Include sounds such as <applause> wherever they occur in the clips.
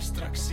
Strax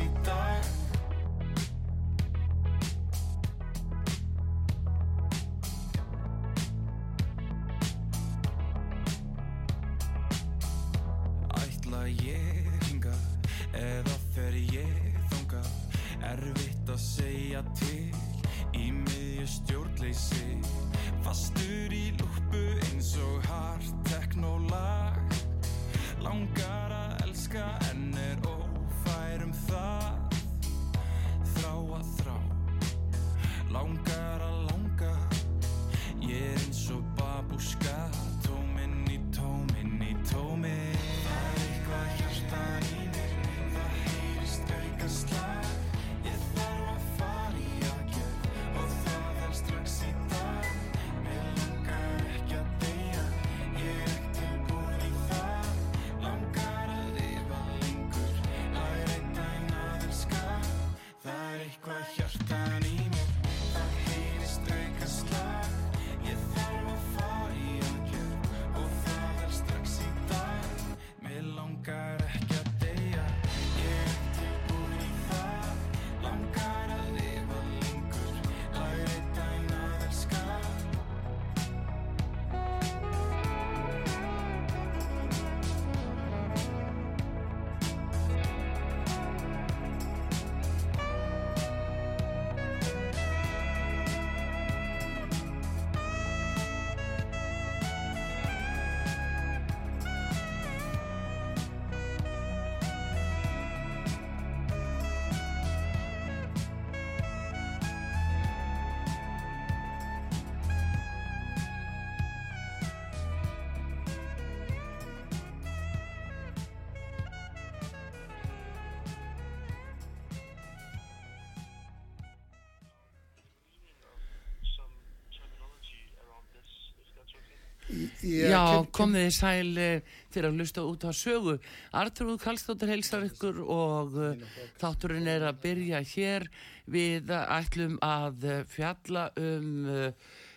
Já, komið þið sæl eh, fyrir að lusta út á sögu. Artrúð Kallstóttir heilsar ykkur og uh, þátturinn er að byrja hér. Við ætlum að eh, fjalla um uh,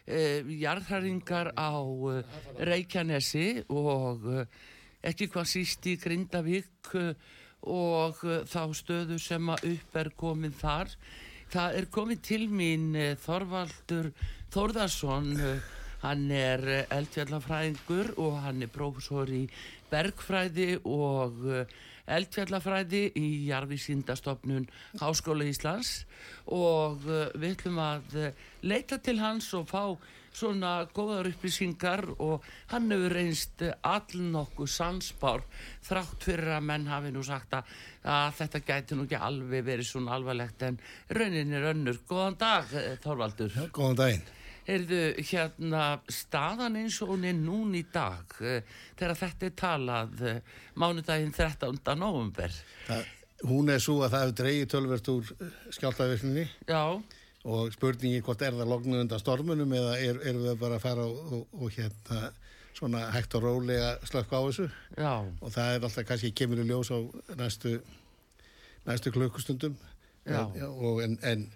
uh, jarðhæringar á uh, Reykjanesi og ekki hvað síst í Grindavík og þá stöðu sem að upp er komin þar. Það er komið til mín Þorvaldur Þórðarsson uh, Hann er eh, eldfjallafræðingur og hann er prófessor í bergfræði og eh, eldfjallafræði í Jarvísindastofnun Háskóla Íslands og eh, við ætlum að leita til hans og fá svona góðar upplýsingar og hann hefur reynst all nokkuð sansbár þrátt fyrir að menn hafi nú sagt að, að þetta gæti nú ekki alveg verið svona alvarlegt en raunin er önnur. Góðan dag, Þorvaldur. Góðan daginn. Heyrðu, hérna, staðan eins og hún er nún í dag, eh, þegar þetta er talað eh, mánudaginn 13. november. Það, hún er svo að það hefur dreigið tölvert úr skjáltavirkninni Já, og spurningi hvort er það lognu undan stormunum eða er, erum við bara að fara og, og, og hérna svona hægt og rólega slökk á þessu já, og það er alltaf kannski kemur í ljós á næstu, næstu klukkustundum Já. og en, en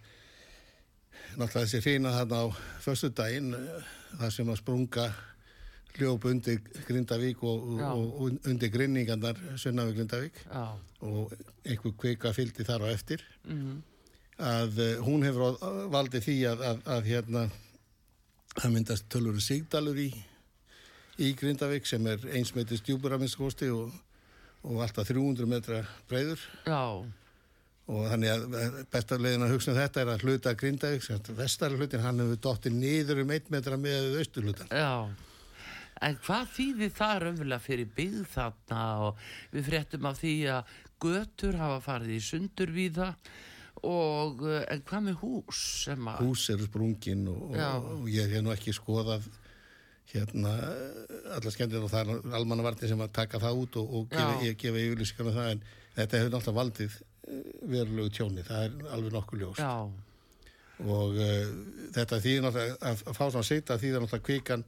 náttúrulega þessi fína þarna á föstu daginn það sem að sprunga hljóp undir Grindavík og, og, undir grinningarnar sunna við Grindavík. Já, og einhver kvika fylgdi þar á eftir. Mm, að uh, hún hefur valdið því að, að, að hérna það myndast tölur sigdalur í, í Grindavík sem er eins metri stjúpur að minnst kosti og, og alltaf 300 metra breyður já, og þannig að besta leiðin að hugsa um þetta er að hluta Grindavík, hlutin hann hefur dottið niður um 1 metra með austur hlutan. já. En hvað þýðir það raunverulega fyrir byggð þarna og við fréttum af því að götur hafa farið í sundur við það og eh, en hvað með hús sem að... Hús eru sprungin og, og, og ég hef nú ekki skoðað hérna alla skemmtir og það er almannavarnir sem að taka það út og, og gefa, gefa yfirlýsingar um það en þetta hefur náttúrulega valdið verulegu tjóni, það er alveg nokkuð ljós Já, og uh, þetta þýðir náttúrulega að, fá svona seita þýðir náttúrulega kvikan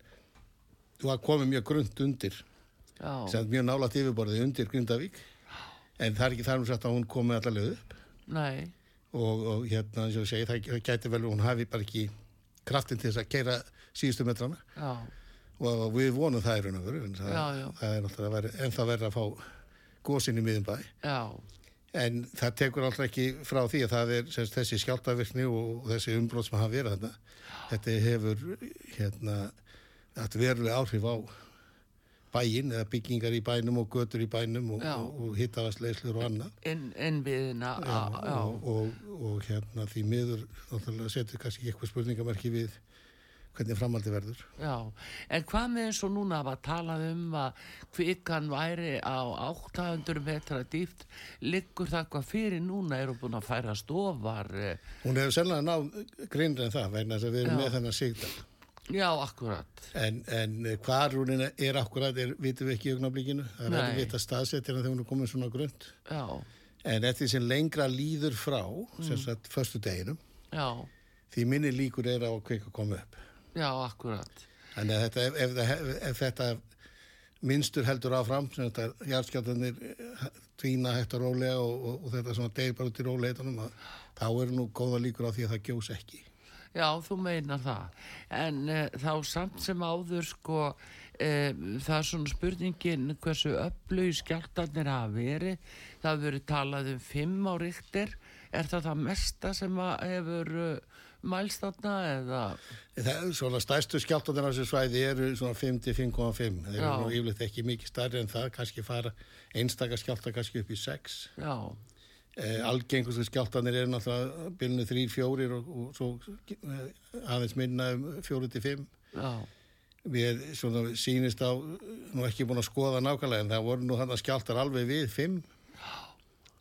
þú að komið mjög grund undir. Já, sem mjög nálægt yfirborðið undir Grindavík. En það er ekki þar nú sagt að hún komið allavega upp. Og, og hérna eins og segi það, það gæti vel hún hafi bara ekki kraftin til þess að keira síðustu metrana. Já, og við vonum það í raun og veru en það, það er náttúrulega veri, ennþá verið að fá gósin í miðum bæ. Já, en það tekur alltaf ekki frá því að það er semst, þessi skjáltavirkni og, þessi umbrót sem hafa verið þarna. Þetta hefur hérna þetta verulega áhrif á bæinn eða byggingar í bænum og götur í bænum og, og, hittavastleislur og annað. Já, já, Og, og, og hérna því miður setur kannski eitthvað spurningamerki við hvernig framaldi verður. já. En hvað með eins og núna var talað um að kvikan væri á 800 metra dýft, liggur það hvað fyrir núna, eru búin að færa stofar, eh, Hún hefur sennilega náð grinnri en það vegna þess að við erum Já. með þennan sigdal. já, akkurat, En, en hvar hún er akkurat er, vitum við ekki í augnablíkinu. Það er Nei. ekki vita staðsettina þegar hún er komin svona grund. já, En eftir sem lengra líður frá, sem Mm. sagt, förstu deginum, já, því minni líkur er á að kvika koma upp. Já, akkurat, Þannig að þetta, ef, ef, ef, þetta minnstur heldur áfram, sem þetta jarðskjáltanir tvína hægt og rólega og, og, og þetta svona degir bara út í róleitunum, að, þá eru nú góða líkur á því að það gjós ekki. já, þú meinar það, en uh, þá samt sem áður, sko, uh, það er svona spurningin hversu öflug skjáltarnir hafa verið, það hefur verið talað um fimm á ríktir, er það það mesta sem að hefur uh, mælst þarna eða, Það, svona stærstu skjáltanir á þessu svæði eru svona 5-5,5. Þeir Já. eru nú yfirleitt ekki mikið stærri en það, kannski fara einstakar skjálta kannski upp í 6. já, Eh, algengustu skjáltanir eru náttúrulega bylnu 3-4 og, og svo eh, aðeins minna um 4-5. já, Við svona sýnist á, nú ekki búin að skoða nákvæmlega, en það voru nú hann að skjáltar alveg við 5.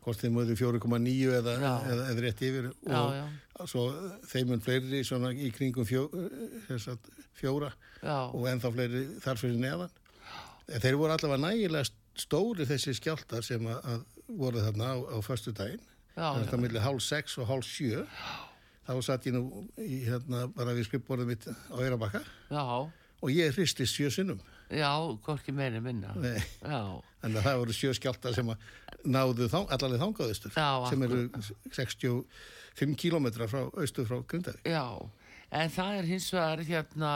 Hvort þeim voru 4,9 eða, Já. eða, eða rétt yfir. Já, og já. Svo þeim mun fleiri svona í kringum fjó, sagt, fjóra já, og ennþá fleiri þar fyrir neðan. En þeir voru allavega nægilega stóri þessi skjáltar sem að, að voru þarna á, á förstu daginn. já, Það er já, þetta millir hálf sex og hálf sjö. Þá satt ég nú í, hérna, bara við skrifborðum mitt á Eirabakka já, og ég hristi sjö sinnum. já, hvorki meiri minna, já, Þannig að það voru sjö skjáltar sem að náðu þá, allarlega þangaðustur Já, sem eru 65 kílómetra frá austur frá Grindavík. Já, en það er hins vegar hérna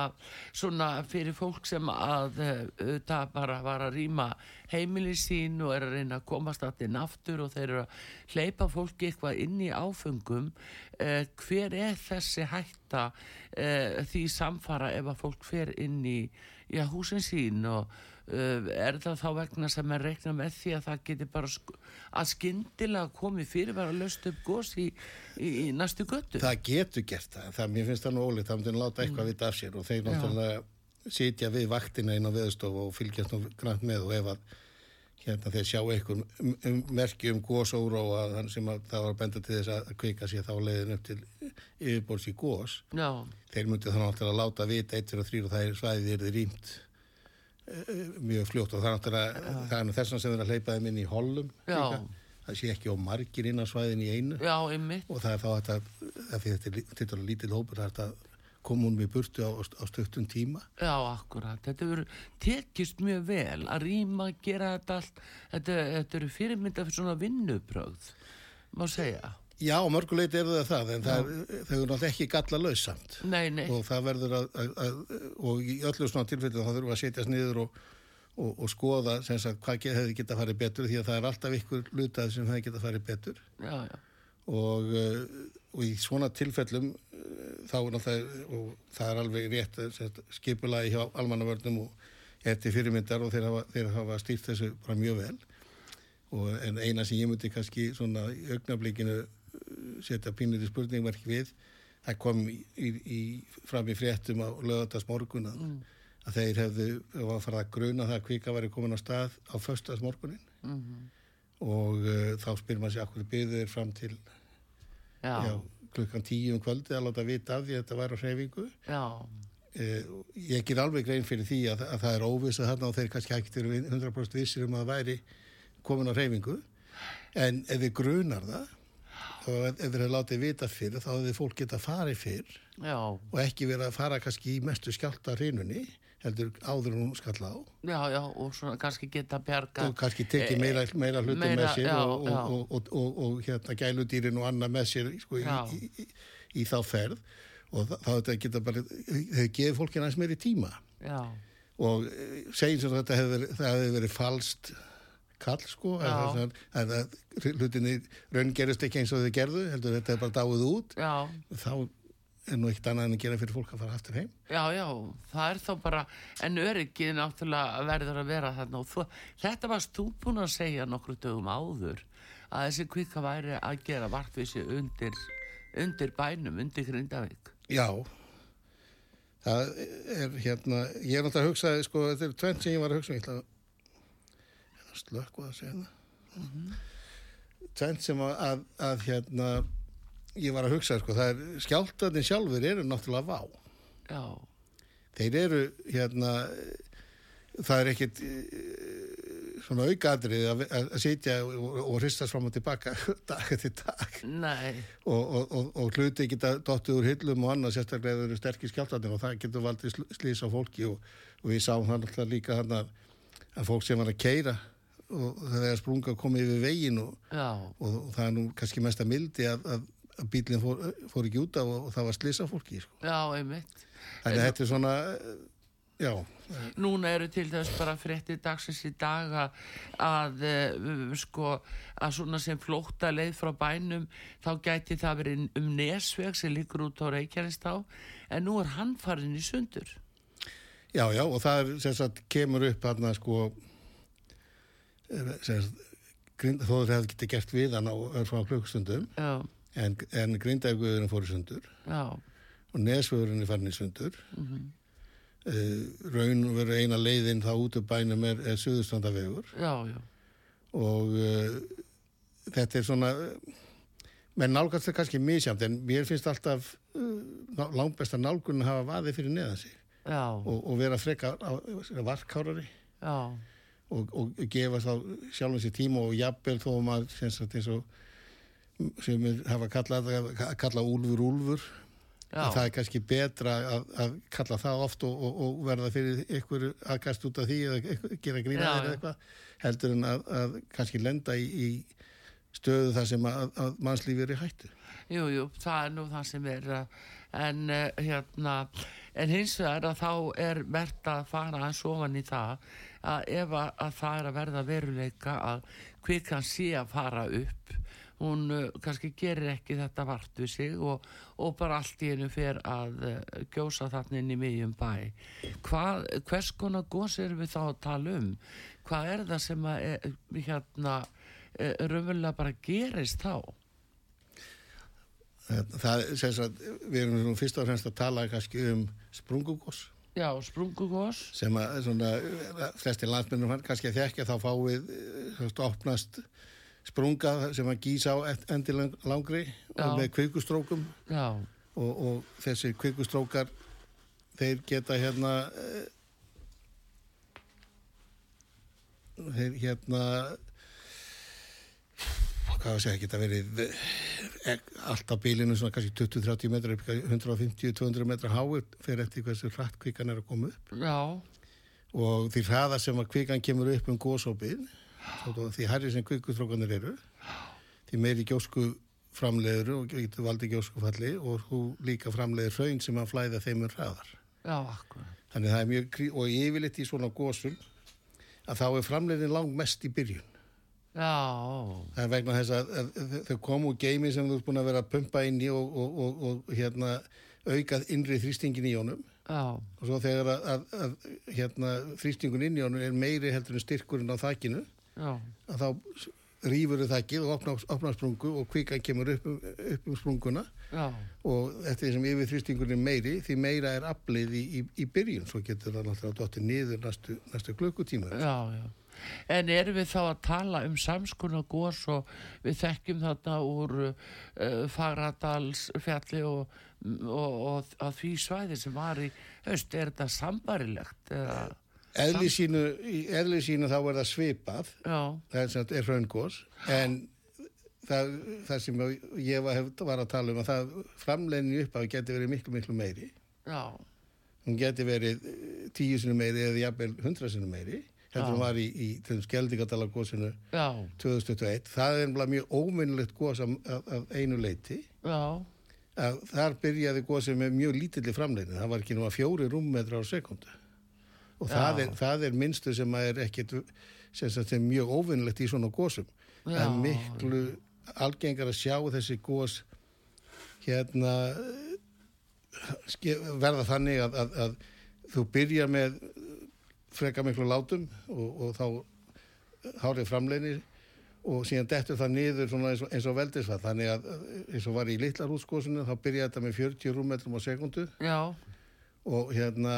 svona fyrir fólk sem að eh, auðvitað bara var að rýma heimili sín og er að reyna að komast að inn aftur og þeir eru að hleypa fólki eitthvað inn í áfengum eh, hver er þessi hætta eh, því samfara ef að fólk fer inn í já, húsin sín og er það þá vegna sem er reikna með því að það geti bara sk að skyndilega komið fyrir bara að löst upp gos í, í, í næstu göttu Það getur gert það, það mér finnst það nú ólíkt, það myndi láta eitthvað vita af sér og þeir náttúrulega sitja við vaktina inn á veðustofu og fylgjast nú grænt með og ef að hérna þeir sjá einhver um, um, merki um gósóró að hann sem að það var að benda til þess að kvika sér þá leiðin upp til yfirbóls í gós já, þeir myndi þannig að láta vita 1, 2 og 3 og það er svæðið er þið rýmt mjög fljótt og það er náttúrulega það er þess vegna sem þeir að hleypa þeim inn í hollum það sé ekki á margir inn á svæðin í einu já, og það er þá að þetta er þetta lítil hópur það er þetta hún við burtu á, á stöktun tíma Já, akkurat. Þetta verður tekist mjög vel að rýma, gera þetta allt. Þetta, þetta eru fyrirmynda fyrir svona vinnubrögð, má segja. Já, mörguleiti eru það það en það þau eru náttúrulega ekki galla lausamt Nei, nei, og það verður að, að, að og í öllu svona tilfellum þá þurfum við að setjast niður og, og, og skoða sem sagt hvað ge- hefði geta farið betur því að það er alltaf ykkur lutað sem hefði geta farið betur. Já, já, og, uh, og í svona tilfellum uh, þá er náttúrulega og það er alveg rétt eh, sagt, skipulagi hjá almannavörnum og til fyrirmyndar og þeir hafa, þeir hafa stýrt þessu bara mjög vel. Og en eina sem ég myndi kannski svona í augnablikinu uh, setja pínliti spurningverk við. Það kom í, í, í, fram í fréttum á lögatags morgun að, að þeir hefðu að fara að gruna það að kvika væri komin á stað á föstags morgunin mhm, og uh, þá spyrir maður sér akkur byggðu þeir fram til já, já, klukkan tíu um kvöldi að láta vita af því að þetta væri á hreyfingu. Eh, ég ger alveg grein fyrir því að, að það er óvisa þarna og þeir kannski ekki eru 100% vissir um að það væri komin á hreyfingu. En ef þið grunar það og ef ef þeir hefur látið vita fyrir þá hefur fólk geta farið fyrr já, og ekki verið að fara kannski í mestu skjálta hrinunni heldur áður hún skall á. Já, já, og svona kannski geta bjarga. og kannski tekið meira, meira hluti meira, með sér já, og, já. og, og, og, hérna gæludýrin og annað með sér sko, í, í, í, þá ferð. Og þa- þá þetta geta bara þau gefið fólkina aðeins meiri tíma. Já, og eh, segjum sem þetta hefur verið, það hefur verið falskt kall sko en, en að hlutinni raun gerist ekki eins og þau gerðu heldur þetta er bara dáið út. Já, þá er nú ekkert annað en að gera fyrir fólk að fara aftur heim. Já, já, það er þá bara, en öryggið náttúrulega verður að vera þarna. Og þú, þetta varst þú búin að segja nokkru dögum áður að þessi kvika væri að gera vartvísi undir, undir bænum, undir Grindavík. Já, það er hérna, ég er náttúrulega að hugsa, sko, þetta er tvent sem ég var að hugsa, um, ég ætla að hérna slökku að segja það. Tvent sem að, að, að, hérna, ég var að hugsa, sko, það er, skjáltarnir sjálfur eru náttúrulega vá. Já, Þeir eru, hérna, það er ekkit eh, svona aukaðrið að, að sitja og, og hristast fram og tilbaka <laughs> dag eftir dag og, og, og, og hluti geta dottið úr hillum og annað sérstaklega eru sterkir skjáltarnir og það getur valdið sl- slys á fólki og, og við sáum það alltaf líka hann að fólk sem var að keira og það er sprunga að koma yfir veginn og, og, og það er nú kannski mesta mildi að, að, að bílinn fór, fór ekki út af og, og það var slys á fólki sko. já, einmitt. þannig að þetta er svona eh, já, Núna eru til þess bara frétti dagsins í dag að, að uh, sko að svona sem flótta leið frá bænum þá gæti það verið um nesveg sem líkur út á Reykjanestá en nú er hann farin í sundur. já, já og það er sem sagt kemur upp hann sko eh, þó það hefði getið gert við hann á örfá klukkstundum Já, en, en grindaugurinn fór í sundur já, og nesvörurinn er farin í sundur. Mhm. uh, raun veru eina leiðin þá út upp bænum er, er já, og uh, þetta er svona menn nálgast það kannski misjamt en mér finnst alltaf uh, langbesta nálgun að hafa vaði fyrir neðan sig og, og vera freka á, varkárari. Já, og, og gefa þá sjálfum sér tíma og jafnvel þó að maður sagt og sem er hafa kallað að kalla úlfur úlfur. Já, það er kannski betra að, að kalla það oft og, og, og verða fyrir ykkur aðkast út af því eða eitthvað- gera grína Já, þeir eða eitthvað heldur en að, að kannski lenda í, í stöðu þar sem að, að mannslífi er í hættu. jú, jú, það er nú það sem er uh, en uh, hérna en hins vegar að þá er verðt að fara að sofan í það að ef að, að það er að verða veruleika að kvikan sé að fara upp hún uh, kannski gerir ekki þetta vart við sig og, og bara allt í hennu fer að uh, gjósa þarna inn í miðjum bæ. Hvað, hvers konar gos erum við þá að tala um? Hvað er það sem að er, hérna uh, raunverulega bara gerist þá? Það sem sagt, við erum fyrst og fremst að tala kannski um sprungugos Já, sprungugos. sem að svona, flestir landsmennum hann kannski að þekka þá fáið uh, opnast sprunga sem að gís á endi langri Já. og með kvikustrókum Já, og, og þessir kvikustrókar þeir geta hérna eh, þeir hérna hvað að segja, geta verið eh, allt á bílinu svona kannski 20-30 metrar upp í 150-200 metrar háir fyrir eftir hversu hratt kvikan er að koma upp. Já, og því hraða sem að kvikan kemur upp um gósópið því hærri sem kvikustrókanir eru því meiri gjósku framleiður og getur valdið gjóskufalli og þú líka framleiður hraun sem að flæða þeim um hraðar. Já, þannig það er mjög, og yfirleitt í svona gósum að þá er framleiðin lang mest í byrjun Já, er vegna þess að, að, þau komu geimi sem þú ert búin að vera að pumpa inn í og, og, og, og hérna aukað innri þrýstingin í honum. Já, og svo þegar að, að, að hérna, þrýstingun inn í honum er meiri heldur en styrkurinn á þakkinu já, að þá rýfur þau þakkið og opnar, opnar sprungu og kvikan kemur upp, um- upp um sprunguna. Já, og eftir því sem yfir þrýstingun er meiri því meira er aflið í, í, í byrjun. Svo getur það náttúrulega dottið niður næstu, næstu klukkutíma. Já, já. En erum við þá að tala um samskona gos og við þekkjum þarna úr uh, Fagradals fjalli og, og, og að því svæði sem var í haust, er þetta sambarilegt? Eðli sínu, sínu þá er það svipað. Já, það er, hraungos en það, það sem ég var, að tala um að það framleginu upp að geti verið miklu miklu meiri. Já, hún geti verið eh, tíu sinu meiri eða jafnvel hundra sinu meiri heldur hún var í, í til skeldingadalagosinu já, 2021 það er nefnilega mjög óminnilegt gos af, af, af einu leiti. Já, að þar byrjaði gosið með mjög lítilli framleginu það var ekki nú að fjóri rúmmetra á sekundu og það er, það er minnstu sem er ekkit sem sagt er mjög óvinnilegt í svona gósum það er miklu algengar að sjá þessi gós hérna verða þannig að, að, að þú byrjar með freka miklu látum og, og þá hárið framleginni og síðan dettur það niður eins og, eins og veldisvað þannig að eins og var í litla rútskosinu þá byrjaði þetta með 40 rúmmetrum á sekundu já, og hérna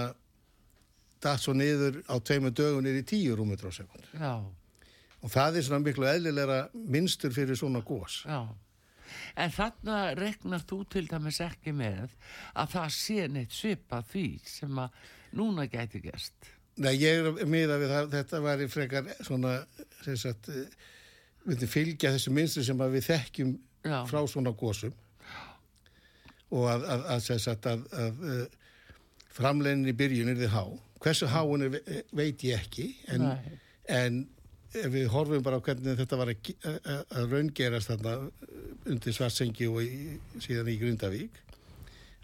datt svo niður á tveimur dögun niður í 10 rúmmetrum á sekundu já, og það er svona miklu eðlilegra minnstur fyrir svona gós já. En þarna regnar þú til dæmis ekki með að það sé neitt svipað því sem að núna gæti gerst. Nei, ég er miða við það, þetta væri frekar svona, sem sagt, eh, myndi fylgja þessu minnstur sem að við þekkjum Já. frá svona gósum og að, að, að, sagt, að, að uh, framleginin í byrjun er þið há. Hversu há hún er ve- veit ég ekki, en, en við horfum bara á hvernig þetta var að, ge- að, að raungerast þarna undir Svartsengi og í, síðan í Grundavík,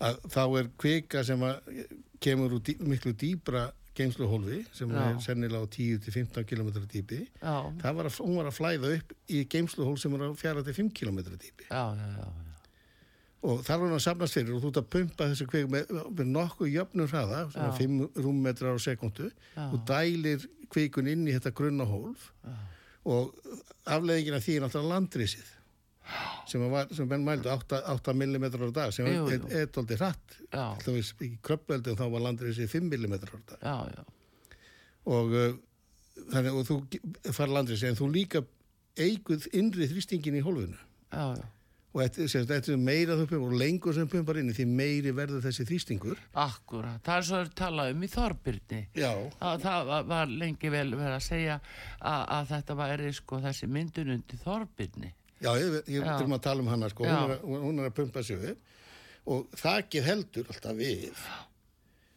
að þá er kvika sem að kemur úr dý, miklu dýbra geimsluhólfi sem Já. er sennilega á 10-15 km dýpi Já, það var að, hún var að flæða upp í geimsluhól sem er á 4-5 km dýpi já, já, já, já. og þar var hann að safnast fyrir og þú ert að pumpa þessu kvik með, með nokkuð jöfnum hraða svona Já. 5 rúmmetrar á sekundu Já. og dælir kvikun inn í þetta grunna hólf og afleðingina því er náttúrulega landrisið sem, var, sem menn mældu 8, 8 mm á dag sem Jú, er, jú. er dóldi hratt. Í kröppveldum þá var landrisið 5 mm á dag. Já, já, og uh, þannig og þú ge- fara landrisið en þú líka eiguð innri þrýstingin í hólfinu. Já, og þetta, er meira þú pumpar og lengur sem pumpar inn því meiri verður þessi þrýstingur. Akkurat, það er svo að tala um í Þorbyrni. Það, það var- var lengi vel verið að segja að, að þetta væri sko þessi myndun undir Þorbyrni. Já, ég, ég Já. erum að tala um hana sko, hún er, hún er að pumpa sig upp. Og þakið heldur alltaf við.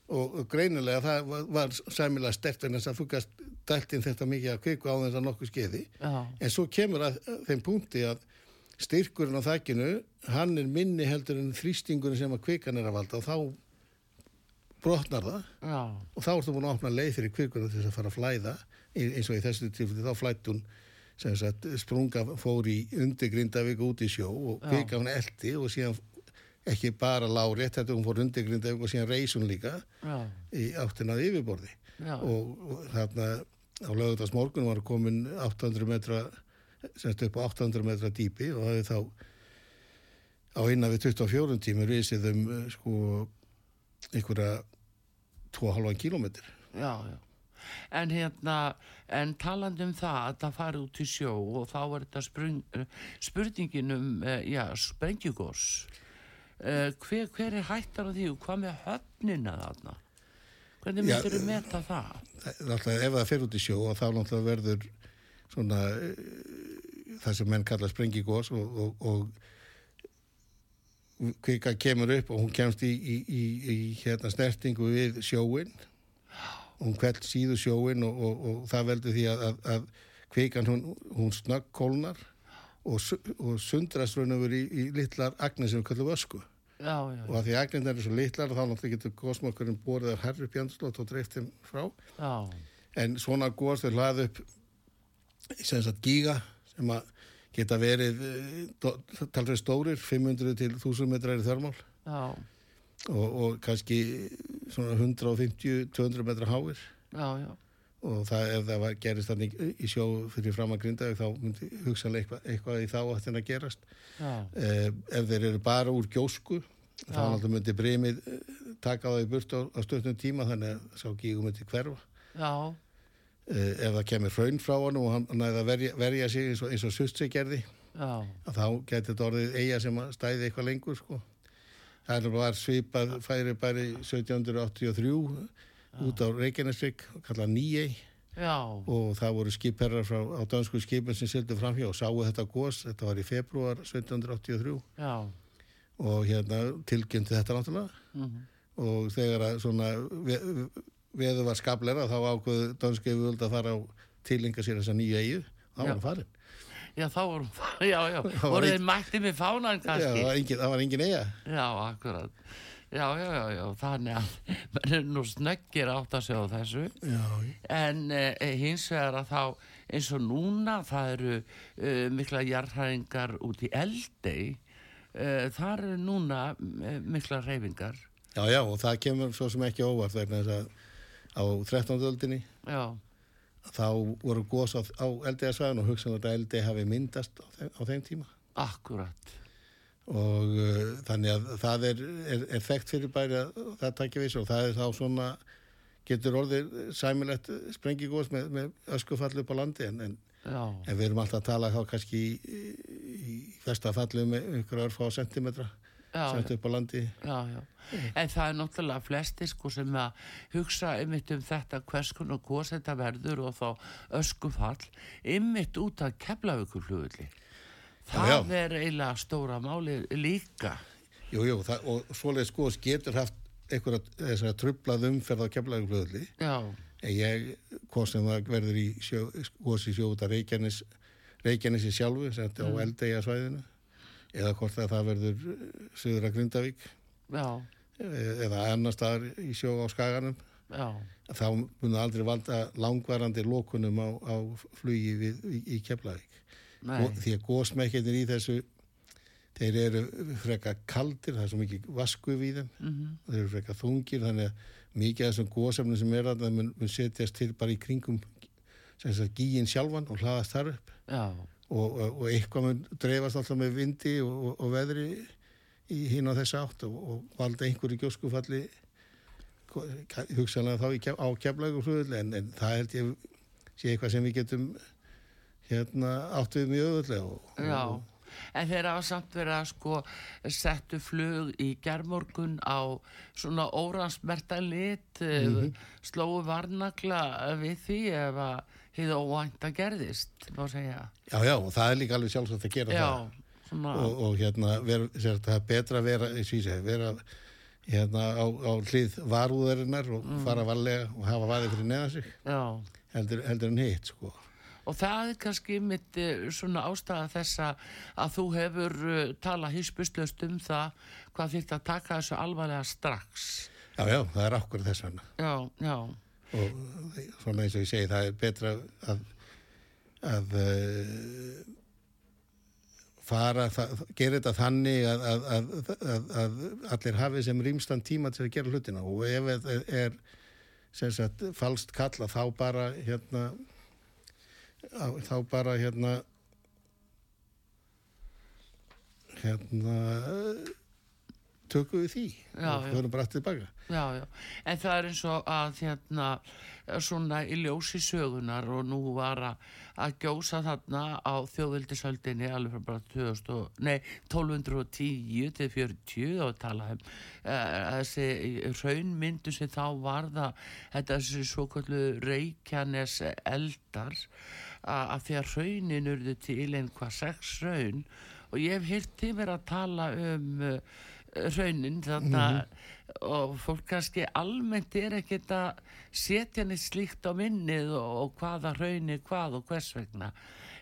Og, og greinilega það var, var sæmilega stert en þess að þú gast dælt inn þetta mikið að kviku á þess að nokkuð skeiði. En svo kemur að að þeim punkti að styrkurinn á þakkinu hann er minni heldur en þrýstingurinn sem að kvikan er að valda. Og þá brotnar það. Já, og þá ertu búin að opna leið fyrir kvikunum til þess að fara að flæða. Eins og í þessu tilfelli þá flætt hún sem sagt sprunga fór í undir Grindavík út í sjó og kvika hún eldi og síðan ekki bara lárétt, þetta hún fór undir Grindavík og síðan reis hún líka já, í áttinað yfirborði já, og, þarna á lögðast morgun var komin 800 metra semst upp á 800 metra dýpi og það er þá á innan við 24 tímur risið um eh, sko einhverja 2,5 kílómetr. já, já. En hérna, en talandi um það að það fari út í sjó og þá er þetta sprung, eh, spurningin um, eh, já, sprengjugós. Uh, hver, hver er hættar á því og hvað með höfnina þarna? Hvernig Já, myndir þú meta það? Náttúrulega ef það fer út í sjó og þá náttúrulega verður svona eh, það sem menn kalla sprengigós og, og, og kvika kemur upp og hún kemst í, í, í, í hérna snertingu við sjóin hún kveld síðu sjóin og, og, og það veldur því að, að, að kvikan hún, hún snögg kólnar og, og sundrast raun og verið í, í litlar agnir sem við kallum ösku. Já, já, og að því agnirnar eru svo litlar þá náttúrulega getur gósmokkurinn borðið af í andslót og dreift þeim frá. Já, en svona gos þau hlaði upp sem sagt gíga sem að geta verið talveg stórir, 500 til 1000 metrar í þörmál. Og, og kannski svona 150-200 metrar háir. Já, já, og það ef það var, gerist þannig í sjó fyrir fram að grinda þá myndi hugsanlega eitthvað, eitthvað í þá áttin að gerast. Eh, ef þeir eru bara úr gjósku þá náttúrulega myndi breymið taka það í burt á, á stöðnum tíma þannig að sá gígu myndi hverfa. Já, uh, ef það kemur hraun frá honum og hann næði að verja, verja sig eins og, og Sussi gerði já, að þá geti þetta orðið eiga sem stæði eitthvað lengur sko. Það bara svipað færi bara í 1783 út á Reykjanesvík kallað Nýjei já, og það voru skipherrar frá á dansku skipin sem sildu framhjá og sáu þetta gos. Þetta var í februar 1783 já, og hérna tilkynnti þetta náttúrulega. Mhm, og þegar að svona ve- veður var skablera þá ákveðu danski yfirvöld að fara á tilinga sér þessa nýju eigu þá var Já. hann farin já, þá voru, <laughs> já, já, Það voru þeir mætti með fánan Já, kannski? það, var engin, það var engin eiga Já, akkurat. Já, já, já, já, þannig að <laughs> menn er nú snöggir átt að segja þessu. Já, En eh, hins vegar að þá eins og núna það eru eh, mikla jarðhæringar út í eldei. Eh, þar eru núna eh, mikla reyfingar. já, já, og það kemur svo sem ekki óvart vegna þess að á 13. öldinni Já, þá voru gos á, á eldiðarsvæðin og hugsaðum að eldi hafi myndast á þeim, á þeim tíma. Akkurat. og uh, þannig að það er, er, er þekkt fyrir bæri að það takja viss og það er þá svona getur orðið sæmilegt sprengigós með, með öskufallu upp á landi en, en, en við erum alltaf að tala þá kannski í, í festafallu með ykkur örfá sentimetra já, sent upp á landi já, já. En það er náttúrulega flestir sko sem að hugsa ymmit um þetta hvers konar góðs þetta verður og þá öskufall ymmit út að keflavíkur flugulli. Það já. er eiginlega stóra máli líka. jú, jú, það, og svoleiðis gós getur haft einhverja þessar trublað umferð á kemlaugflöðli Já, en ég, hvort sem það verður í sjó, gós í sjó út af Reykjanes Reykjanesi sjálfu, sem þetta á eldegja svæðinu eða hvort að það verður söður að Grindavík. Já, eh, eða annar staðar í sjó á Skaganum. Já, þá mun það aldrei valda langvarandi lókunum á, á flugi við, í, í Keflavík. Nei, því að gósmekkinir í þessu þeir eru freka kaldir það er svo mikið vasku við þeim. Mhm, þeir eru freka þungir þannig að mikið af þessum gósefnum sem er að það mun, mun setjast til bara í kringum gíin sjálfan og hlaðast þar upp. Já, og, og, eitthvað mun dreifast alltaf með vindi og, og, veðri í hinn á þessa átt og, og valda einhverju gjóskufalli hugsanlega þá í, á keflagu en, en það held ég sé eitthvað sem við getum hérna átt við mjög öðvöldlega já. En þeir hafa samt verið að sko settu flug í gerðmorgun á svona óransmerta lit, mm slóu varnagla við því ef að þið óvænta gerðist, má segja. já já og það er líka alveg sjálfsagt að gera það Já, svona, og, og hérna ver, sér, það er betra að vera, segi, vera hérna á, á hlið varúðarinnar og fara varlega og hafa vaðið fyrir neðan sig heldur, heldur en hitt sko. Og það er kannski mitt eh, svona ástæða þessa að þú hefur uh, talað hispustlöst um það hvað þýrt að taka þessu alvarlega strax. Já, já, það er akkur þess vegna Já, já, og svona eins og ég segi, það er betra að, að uh, fara, það, gera þetta þannig að, að, að, allir hafi sem rýmstan tíma til að gera hlutina. Og ef það er sagt falskt kalla þá bara hérna þá bara hérna hérna tökum við því Já, og höfum bara eftir tilbaka. Já, já, en það er eins og að hérna, svona í ljósi sögunar og nú var að, gjósa þarna á þjóðvildisöldinni alveg frá bara 2000, og- nei, 1210 til 40 og tala um uh, þessi raunmyndu sem þá var það þetta þessi svo kallu reykjanes eldar að, því að raunin urðu til einhvað sex raun og ég hef hýrt til mér að tala um uh, raunin þarna og fólk kannski almennt er ekkert að setja neitt slíkt á minnið og, og hvaða raun er hvað og hvers vegna.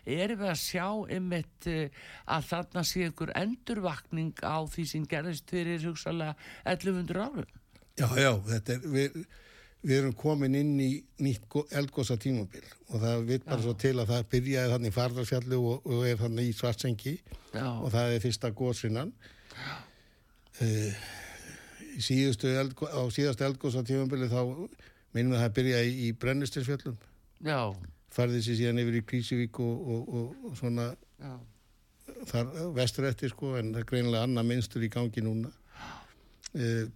Erum við að sjá einmitt eh, að þarna sé ykkur endurvakning á því sem gerðist fyrir hugsalega 1100 árum? Já, já, þetta er, við, við erum komin inn í nýtt eldgósa tímabil og það vil bara svo til að það byrjaði þannig í Farðarsfjallu og, og er þannig í Svartsengi Já, og það er fyrsta gósinnan. Uh, í síðustu eldgó, á síðastu eldgósa tímabili þá minnum við að það byrjaði í, í Brennistinsfjallum, já, farði sér síðan yfir í Krísivík og, og, og, og svona já, þar vestur eftir sko en það er greinilega annað minnstur í gangi núna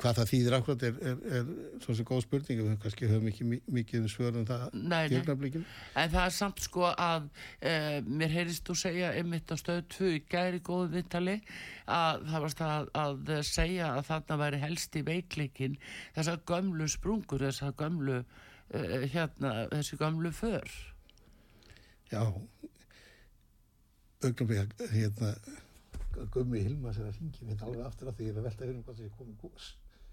hvað það þýðir akkurat er, er, er svo sem góð spurning við kannski höfum ekki mi- mikið um svör um það Nei, nei. En það er samt sko að e, mér heyrist þú segja einmitt á stöðu 2 í gæri góðu viðtali að það varst að, að segja að þarna væri helst í veikleikin þessar gömlu sprungur, þessar gömlu e, hérna, þessi gömlu för. já augnablik hérna Gummi Hilmas er að ringi minn alveg aftur af því ég er að velta um hvað ég komið gós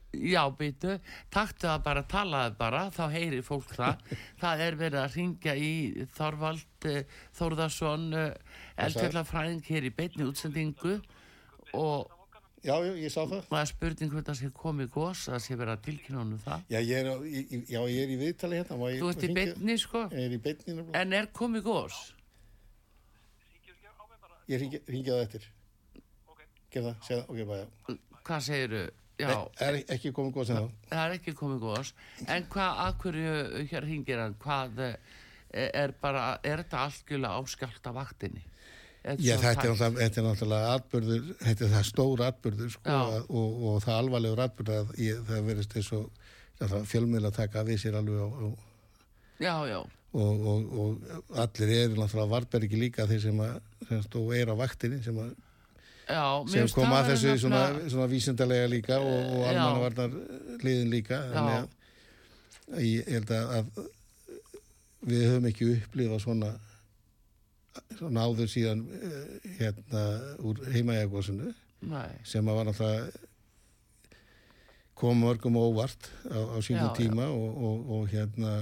Já, býtu, taktu það bara, talaðu bara, þá heyri fólk það. <laughs> það er verið að ringja í Þorvald e, Þórðarsson, e, eldfjallafræðing hér í beinni útsendingu og já, já, ég sá það. maður spurning hvernig það sé komið gos að sé verið að tilkynna honum það. Já, ég er, á, ég- já, ég er í viðtali hérna ég þú ert í beinni sko. Ég er í nefnilega. en er komið gos? Ég það eftir Gerð það, segð það, ok, bara já hvað segiru já, Nei, er ekki komið góð sem þá það er ekki komið gos en hvað, að hverju hér hringir hann? Hvað eh, er bara er þetta algjörlega áskjált af vaktinni? Já, þetta er, náttúrulega, er atbyrður, þetta er það stór atbyrður sko, að- og, og það alvarlegur atbyrður að ég, það verðist eins og fjölmiðla taka við sér alveg og, og, já, já, og, og, og allir eru náttúrulega varbergi líka þeir sem, að, sem stó er á vaktinni sem, að, já sem kom að vera þessu svona, nefnilega- svona vísindarlega líka og, og Já. almannavarnar liðin líka Já. þannig að ég held að, að við höfum ekki upplifað svona svona áður síðan eh, hérna úr heimaegosinu Nei, sem að var náttúrulega kom mörgum óvart á, á sínum Já, já. tíma og, og, og hérna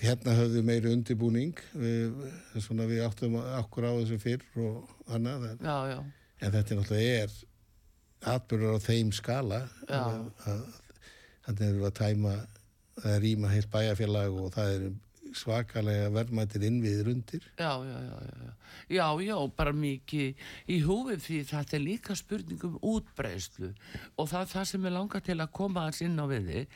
hérna höfðu meiri undirbúning við, svona við áttum okkur á þessu fyrr og annað en, já, já. en þetta er náttúrulega er atbyrður á þeim skala að, að þannig erum við að tæma að rýma heilt bæjarfélag og það er svakalega verðmættir innviðir undir. Já, já, já, já, já. Já, bara mikið í húfi því þetta er líka spurning um útbreyslu og það það sem er langa til að koma hans inn á viði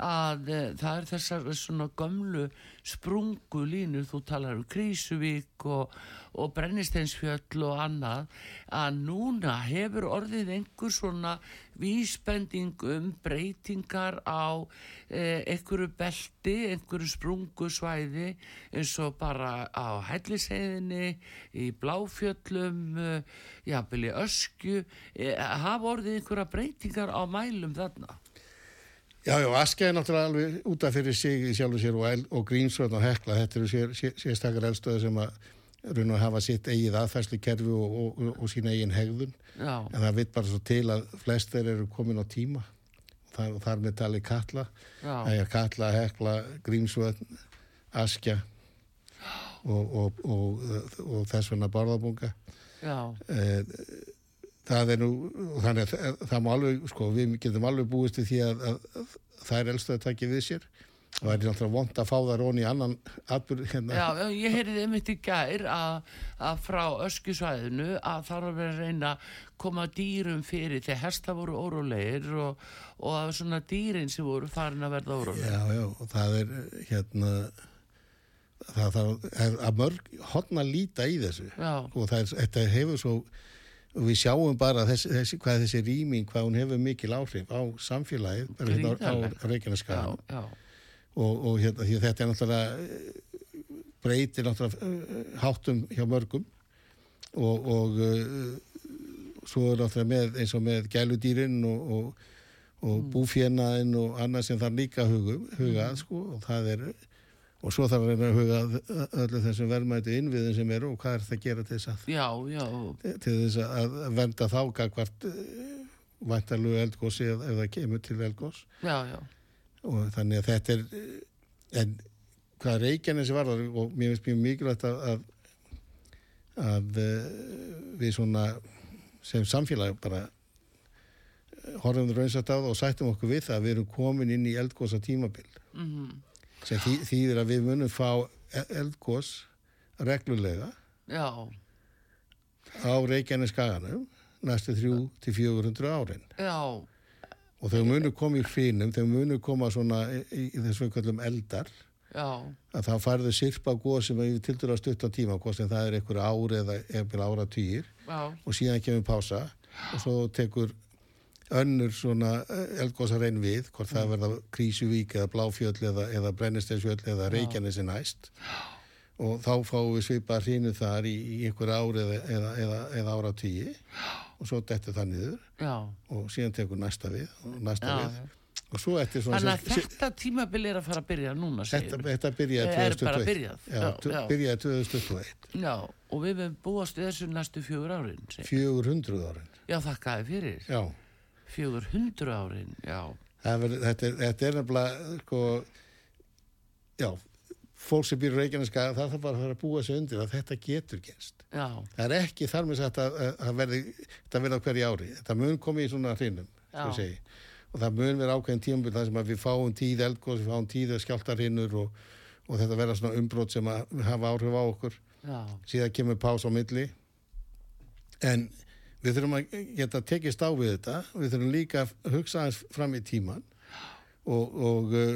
að e, það er þessar svona gömlu sprungu línur, þú talar um Krísuvík og, og Brennisteinsfjöll og annað, að núna hefur orðið einhver svona vísbending um breytingar á e, einhverju belti, einhverju sprungusvæði eins og bara á helliseiðinni, í bláfjöllum, e, jafnvel í öskju, hafa orðið einhverja breytingar á mælum þarna. Já, já, Askja er náttúrulega alveg útaf fyrir sig í sjálfu sér og, og Grímsvöld og Hekla, þetta eru sér, sér, sérstakar elstöðu sem að raun og hafa sitt eigið aðfærslu kerfi og, og, og, sína eigin hegðun. Já, en það vitt bara svo til að flest þeir eru komin á tíma. Þar, þar með tali Katla. Það er Katla, Hekla, Grímsvöld Askja og, og, og, og þess vegna Barðabunga. Já, Eh, það er nú þannig að það, það má alveg sko, við getum alveg búist því að, að, að það er elstu að taki við sér. Og það er náttúrulega vond að fá það rón í annan atbyrð hérna. Já, ég heyrði einmitt í gær að, að frá öskjusvæðinu að þar var að reyna að koma dýrum fyrir þegar hesta voru órólegir og, og að svona dýrin sem voru farin að verða órólegir. já, já, og það er hérna það þarf að mörg hodna líta í þessu. Já, og það er, þetta hefur svo og við sjáum bara þessi, þessi, hvað þessi rýming, hvað hún hefur mikil áhrif á samfélagið, bara hérna á, á já, og, og hérna, þetta er náttúrulega eh, breytir náttúrulega eh, háttum hjá mörgum. Og, og uh, svo er náttúrulega með eins og með gæludýrin og, og, og búfjenaðin og annað sem þarf líka huga, huga að sko. Og það er og svo þarf að huga öllu þessum verðmætu innviðin sem eru og hvað er það að gera til þess að, já, já, til þess að venda þá gagvart væntarlegu eldgósi ef, ef það kemur til eldgós já, já, og þannig að þetta er en hvað Reykjanesi varðar og mér finnst mjög mikilvægt að að, að eh, við svona sem samfélag bara eh, horfum raunsætt á það og sættum okkur við það að við erum komin inn í eldgósa tímabil mhm, sem þý, þýðir að við munum fá e- eldgós reglulega já, á Reykjanes skaganum næstu þrjú til 400 árin. Já, og þau munum koma í hrínum, þau munum koma svona í, í, þessum við kallum eldar. Já, að það færðu sirpa góð sem er til að stutta tíma, hvort sem það er einhver ár eða einhver ára týr og síðan kemur pása og svo tekur önnur svona eldgóðsar einn við, hvort það verða Krísuvík eða Bláfjöll eða, eða Brennisteinsfjöll eða Reykjanesi næst og þá fáum við svipað hrínu þar í, í einhver ár eða, eða, eða, eða ára tíi og svo dettur það niður já, og síðan tekur næsta við og næsta Já, við og svo eftir svona Þannig að þetta tímabil er að fara að byrja núna, Þetta, segir þetta byrjaði Er bara 2021. byrjað, Já, byrjaði 2021. Já, og við höfum búast við þessu næstu fjögur árin. segir. 400 árin. Já, þakkaði fyrir. Já, Fjögur hundru árin, já, það verður- þetta er, þetta er nefnilega, sko, já, fólk sem býr í Reykjaneska, það þarf bara að fara að búa sig undir að þetta getur gerst. já, Það er ekki þar með sagt að, að, að verði, þetta verði á hverju ári. Þetta mun komið í svona hrinum, Já. svo segi. Og það mun vera ákveðin tímabil þar sem við fáum tíð eldgóð, við fáum tíð skjáltarhinnur og, og þetta verða svona umbrót sem að hafa áhrif á okkur. já, síðan kemur pás á milli en við þurfum að geta tekist á við þetta. Við þurfum líka að hugsa aðeins fram í tíman og, og uh,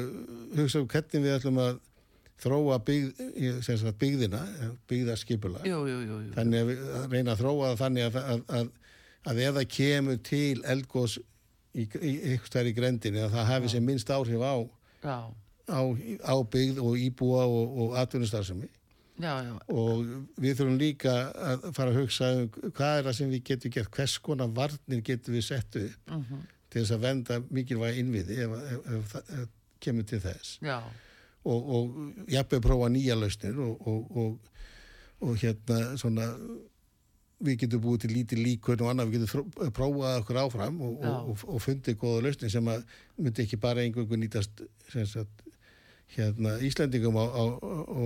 hugsa um hvernig við ætlum að þróa byggð, sem sagt, byggðina byggðarskipula jú, jú. þannig að við reyna að þróa þannig að, að, að, að ef það kemur til í, ykkur stær í grendinni að það hafi sem minnst áhrif á, á, á byggð og íbúa og, og atvinnustarfsemi já, já, og við þurfum líka að fara að hugsa um hvað er það sem við getum gert, hvers konar varnir getum við sett upp mhm, til þess að venda mikilvæga innviði ef, það kemur til þess. Já, og, og jafnveg prófa nýja lausnir og, og, og, og hérna svona við getum búið til lítið líkun og annað, við getum þró- prófað okkur áfram og, fundið góða lausnir sem að myndi ekki bara einhverju nýtast sagt, hérna Íslendingum á, á, á,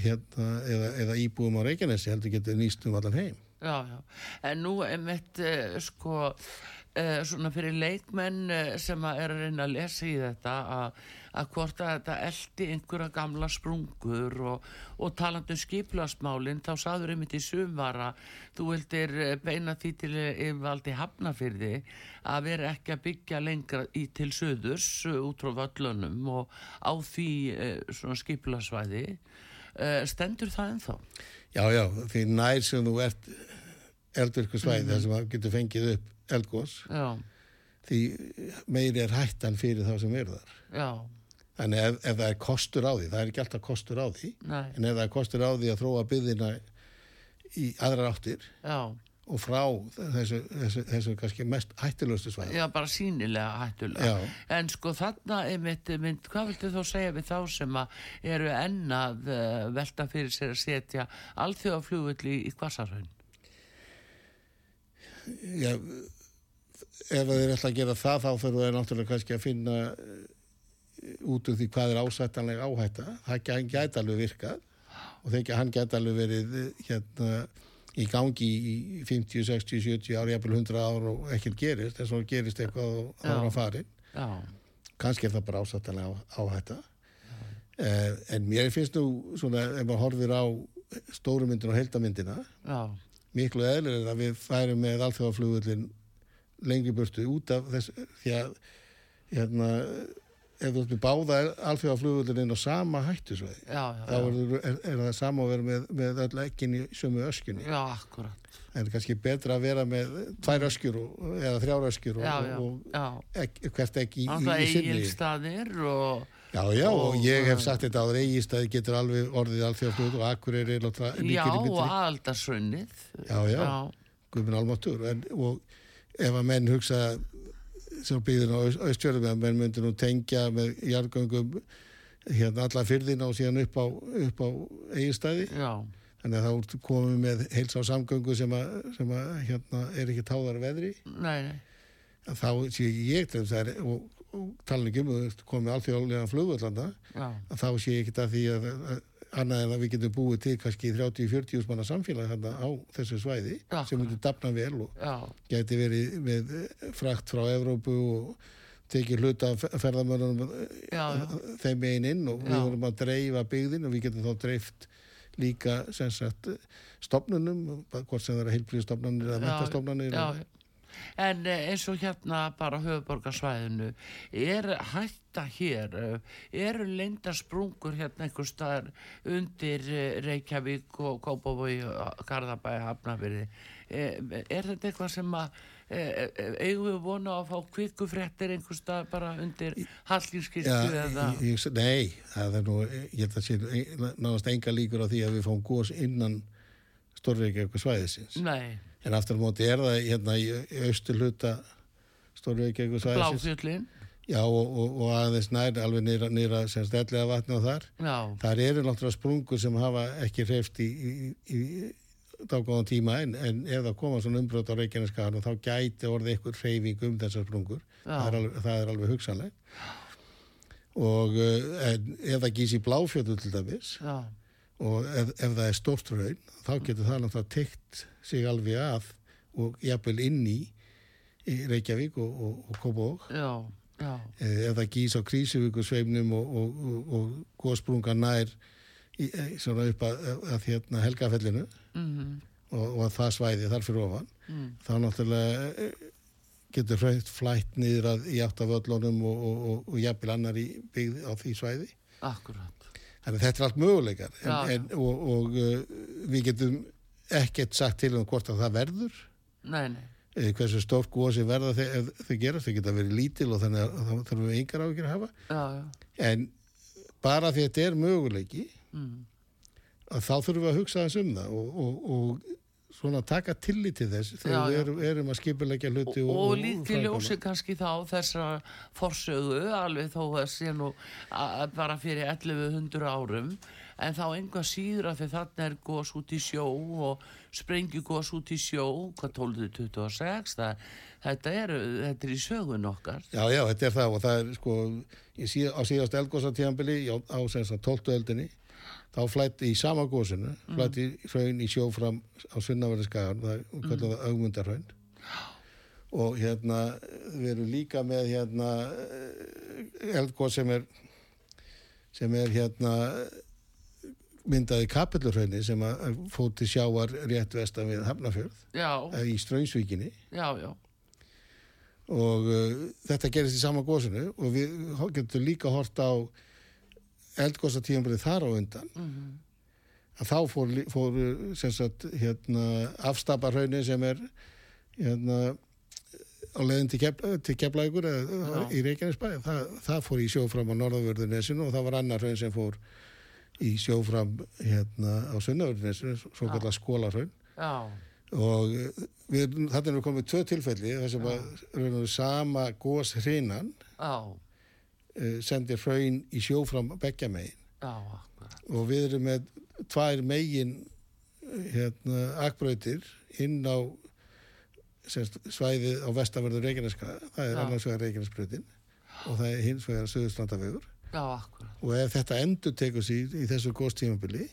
hérna, eða, eða íbúum á Reykjanesi heldur getur nýst um allan heim já, já. En nú er mitt, uh, sko, uh, svona fyrir leikmenn uh, sem er að reyna að lesa í þetta að, að hvort að þetta eldi einhverja gamla sprungur og, og talandi um skiplasmálin, þá saður einmitt í sumvara, þú vildir eh, beina því til yfirvaldi hafnafyrði að vera ekki að byggja lengra í til söðurs út frá völlunum og á því svona skiplasvæði. Uh, stendur það ennþá? Já, já, því nær sem þú ert eldvirkusvæði þar sem það getur fengið upp eldgós Já, því meiri er hættan fyrir þá sem eru þar. Já, Þannig ef, ef það er kostur á því, það er ekki alltaf kostur á því, nei, en ef það er kostur á því að þróa byggðina í aðrar áttir já. Og frá þessu, þessu, þessu kannski mest hættilegustu svæði. Já, bara sínilega hættulega. Já. En sko þarna er mitt, mynd, hvað viltu þá segja við þá sem að eru enn að uh, velta fyrir sér að setja alþjóðaflugulli í Kvassarhaun? Já, ef þeir ætla að gera það þá þurfum þeir náttúrulega kannski að finna eh, út úr því hvað er ásættanlega áhætta. Það gæ- gæti alveg virkað og þegar hann gæti alveg verið eh, hérna í gangi í 50, 60, 70 ár, jafnvel 100 ár og ekkert gerist, en svo gerist eitthvað og Já. ára farin. Já, kannski er það bara ásættanlega áhætta eh, en mér finnst nú svona ef maður horfir á stórumyndin og heldamyndina já, miklu eðlir að við færum með alþjóðaflugullin lengri burtu út af þess því að hérna, ef þú með báða alþjóðaflugvöldin inn á sama hættusvæði já, já, þá er, er, er það sama að vera með, með öll ekkin í sömu öskunni já, akkurat. En kannski betra að vera með tvær öskjur og, eða þrjár öskjur og, já, já, og, já. og ek, hvert ekki í, í, sinni. Eigilstaðir og já, já, og, og- ég hef sagt þetta áður eigistæði getur alveg orðið alþjóðaflugvöld og akkur er já, líkir í og myndri aldarsunnið Já, já. Guðminn Almáttur og ef að menn hugsa sem byggðin á Aust- austfjörðum að menn myndi nú tengja með jargöngum hérna alla fyrðina og síðan upp á, upp á eigistæði já, þannig að þá komum við með heils á samgöngu sem að, sem að hérna er ekki táðar veðri. Nei, nei. Þá sé ég til þess að og, og tala ekki um að komið alþjóðlega flugvöllanda já, að þá sé ég ekki að því að, að annað en að við getum búið til kannski 30-40 manna samfélag hérna á þessu svæði Akkurat. sem myndi dafna vel og já, geti verið með eh, frakt frá Evrópu og tekið hluta Já, já. þeim megin inn og við Já. vorum að dreifa byggðin og við getum þá dreift líka sem sagt stopnunum, hvort sem það er heilblíðstofnanir eða Já, mentastofnanir já, já. En eh, eins og hérna bara höfuborgarsvæðinu, er hætta hér, eh, eru leinda sprungur hérna einhver staðar undir eh, Reykjavík og Kópavogi, Garðabæi, Hafnafyrði. Er þetta eitthvað sem að eigum við vona að fá kvikufréttir einhver staðar bara undir Hallgrímskirkju Já, eða? ég, nei, það er nú, ég held að sé náðast enga líkur á því að við fáum gós innan Stórreikjavík svæðisins. Nei, En aftur á móti er það hérna í austur hluta Stórreikjavík svæðisins. Bláfjöllin, Já, og, og, og aðeins nær, alveg nýra, nýra sem stelliða vatni á þar. já, Þar eru náttúrulega sprungur sem hafa ekki hreift í, í, í dágóðan tíma en, en ef það koma svona umbrot á Reykjaneskaðan þá gæti orðið eitthvað hreyfing um þessar sprungur. Það er alveg, það er alveg hugsanlegt. Og uh, en, ef það gís í bláfjötu til dæmis já, og ef, ef það er stórt raun þá getur það náttúrulega tekt sig alveg að og jafnvel inn í, Reykjavík og, og, og Kópavók Eh, ef það gís á krísuvíkusveimnum og, og, góðsprunga nær í, eh, svona upp að, að hérna helgafellinu. Mhm, og, og að það svæði þar fyrir ofan. Mm, þá náttúrulega eh, getur hraut flætt niður að, í átt af öllunum og, og, og, og jafnvel annar í byggð á því svæði. Akkurat, þannig að þetta er allt möguleikar. En, en, og, og uh, við getum ekkert sagt til um hvort að það verður. Nei, nei, eh, hversu stórt gósi verða þau, ef þau gera þau geta verið lítil og þannig að þá þurfum við yngar áhyggjur að hafa. Já, já, En bara því að þetta er möguleiki mm, þá þurfum við að hugsa þess um það og, og, og svona taka tillit til þess þegar Já, við erum, erum að skipulegja hluti og, og, og framkvæma. ljósi kannski þá þessa forsögu alveg þó að sé nú að, bara fyrir 1100 árum en þá einhvað síður að því þarna er gos út í sjó og sprengju gos út í sjó hvað 1226 það, þetta, er, þetta er í sögun okkar Já, já, þetta er það og það er sko í síð, á síðast eldgósatíðanbili á, sem sagt 12. öldinni þá flætti í sama gósinu flætti hraun í sjó fram á Sunnaverði skagan, það mm. kallar það augmundarhraun og hérna við erum líka með hérna eldgós sem er sem er hérna myndaði kapellurhraunni sem að til sjávar rétt vestan við Hafnafjörð já, eða í Strömsvíkinni já, já, og uh, þetta gerist í sama gósinu og við getum líka hort á eldgósatíðanbrið þar á undan. Mhm, að þá fór, fór sem sagt hérna afstaparhraunni sem er hérna á leiðin til, kef, til keflækur eða í Reykjanesbæ. Það, það fór í sjófram á norðavörðunesinu og það var annar hraun sem fór í sjófram hérna á sunnavörðunesinu svo kallar skólarhraun og uh, við, þetta er nú komið tvö tilfelli þar sem að sama gós hrinan já, uh, sendir hraun í sjófram beggja megin. Og við erum með tvær megin hérna, akbrautir inn á semst, svæðið á vestanverður Reykjaneska. Það er annars vegar Reykjanesbrautin og það er hins vegar Suðurstrandavegur já, akkurat, og ef þetta endur tekur sér í þessu góðstímabili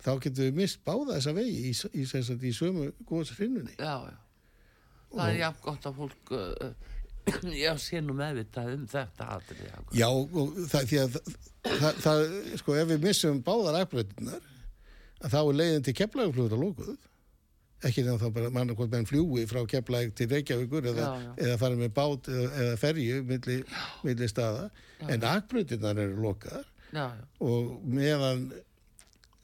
þá getum við mist báða þessa vegi í, í, í, í sömu góðsrinnunni já, já. Það er jafn gott að fólk, uh, <clears throat> já, sé nú meðvitað um þetta atrið. Já, og það, því að það, það, sko, ef við missum báðar akbreytunar, að þá er leiðin til keflaguflugur að lókuð, ekki nefn þá bara mann hvort menn fljúi frá Keflæk til Reykjavíkur eða, Já, já. eða fara með bát eða, eða ferju milli, milli staða. En akbrautirnar eru lokaðar. Já, já, og meðan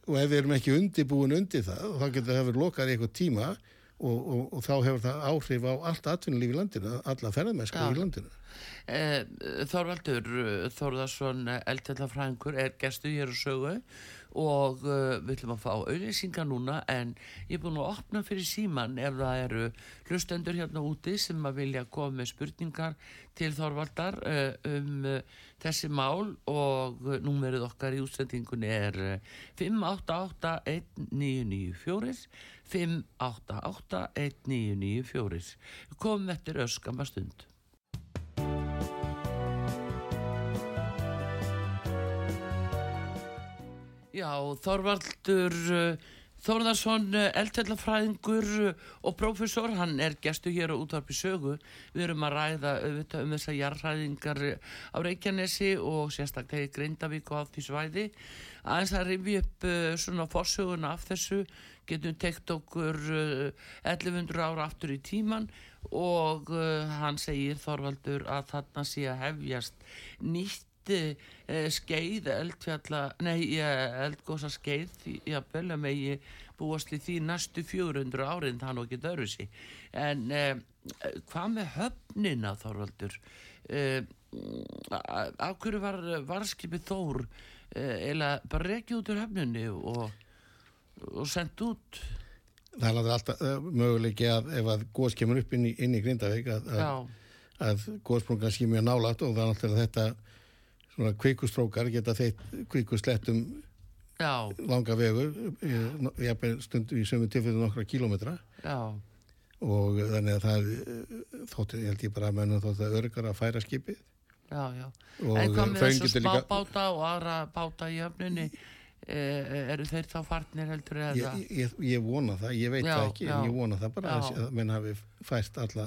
og ef við erum ekki undibúin undir það þá getur það verið lokað í eitthvað tíma og, og, og þá hefur það áhrif á allt atvinnulíf í landinu, alla ferðamennsku Já. í landinu. Eh, Þorvaldur eh, Þórðarsson eldfjallafræðingur er gestu hér og sögu og uh, við ætlum að fá auðlýsingar núna en ég er búin að opna fyrir síman ef það eru hlustendur hérna úti sem að vilja koma með spurningar til Þorvaldar uh, um uh, þessi mál og númerið okkar í útsendingunni er uh, 5881994 5881994 komum eftir öskama stund Já, Þorvaldur uh, Þórðarsson, eldfjallafræðingur og prófessor, hann er gestu hér á útvarpi sögu. Við erum að ræða auðvitað um þessar jarðræðingar á Reykjanesi og sérstaklega í Grindavík og á því svæði. Aðeins að rifja upp svona forsöguna af þessu, getum tekt okkur uh, 1100 ára aftur í tíman og uh, hann segir Þorvaldur að þarna sé að hefjast nýtt uh, skeið eldfjalla, nei, eldgósa skeið, jafnvel að megi búast í því næstu 400 árin það nú ekki dörru sí. En uh, hvað með höfnina Þorvaldur? Uh, af hverju var varskipið Þór uh, eða bara rekið út úr höfninu og, og sendt út? Það er alltaf uh, möguleiki að ef að góðs kemur upp inn í, inn í Grindavík að, að, að góðsprungan sé mjög nálægt og það er náttúrulega þetta svona kvikustrókar geta þeitt kvikuslettum já, langa vegur stundu í sömu tilfellinu nokkra kílómetra. Já, og þannig að það eh, þótti, ég held ég bara að mennum þótti að örgar að færa skipið. Já, já. En hvað með þessu smábáta og aðra báta í öfnunni, e, eru þeir þá farnir heldur eða? ég, ég, ég vona það, ég veit Já, það ekki já. en ég vona það bara Já. að, menn hafi fært alla,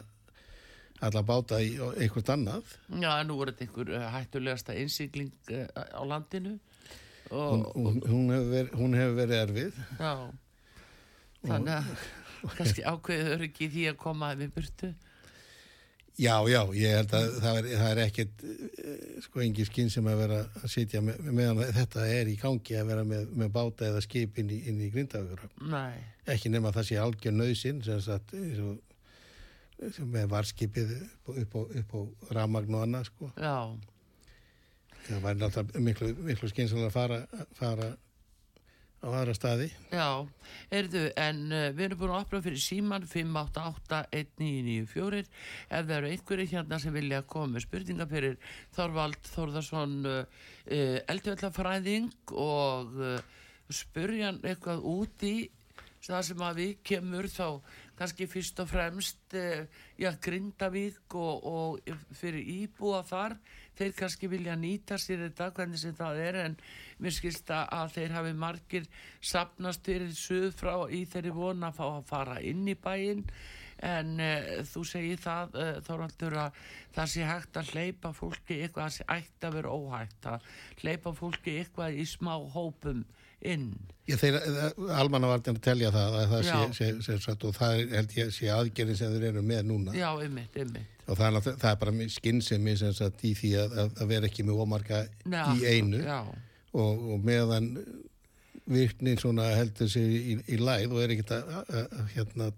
alla báta í einhvert annað Já, en nú voru þetta einhver eh, hættulegasta innsigling uh, á landinu hún, og, hún, hún, hefur verið, hún hefur verið erfið já, þannig að <laughs> kannski ákveður í því að koma við burtu. Já, já, ég held að það er, það er ekkit eh, sko engin skinn sem að vera að sitja með, meðan þetta er í gangi að vera með, með báta eða skip inn í, í grindavíkur. Nei, ekki nema það sé algjör nöðsinn sem sagt og- sem með varskipið upp á, upp á, ramagn og annað sko. já, það væri náttúrulega miklu, miklu skynsamlega að fara, fara á aðra staði. Já, erðu, en uh, við erum búin að opna fyrir síman 5881994 ef það eru einhverju hérna sem vilja koma með spurninga fyrir Þorvald Þórðarsson uh, uh, eldvellafræðing og uh, spurja hann eitthvað út í það sem að við kemur þá kannski fyrst og fremst uh, já, Grindavík og, og fyrir íbúa þar þeir kannski vilja nýta sér þetta hvernig sem það er en mér skilst að að þeir hafi margir sapnast fyrir suð frá í þeirri vona að fá að fara inn í bæinn. En uh, þú segir það uh, Þorvaldur að það sé hægt að hleypa fólki eitthvað það sé ætti að vera óhægt að hleypa fólki eitthvað í smá hópum inn. Já, þeir, almannavartin að telja það, að það sé, Já. sé, sé, sé, og það held ég sé aðgerðin sem þeir eru með núna. Já, ymmit, ymmit og það er, það er bara skinnsemi í því að, að, að vera ekki með ómarka Já, í einu. og, og meðan virknin svona heldur sig í, í læð og er ekkert að, að, að hérna,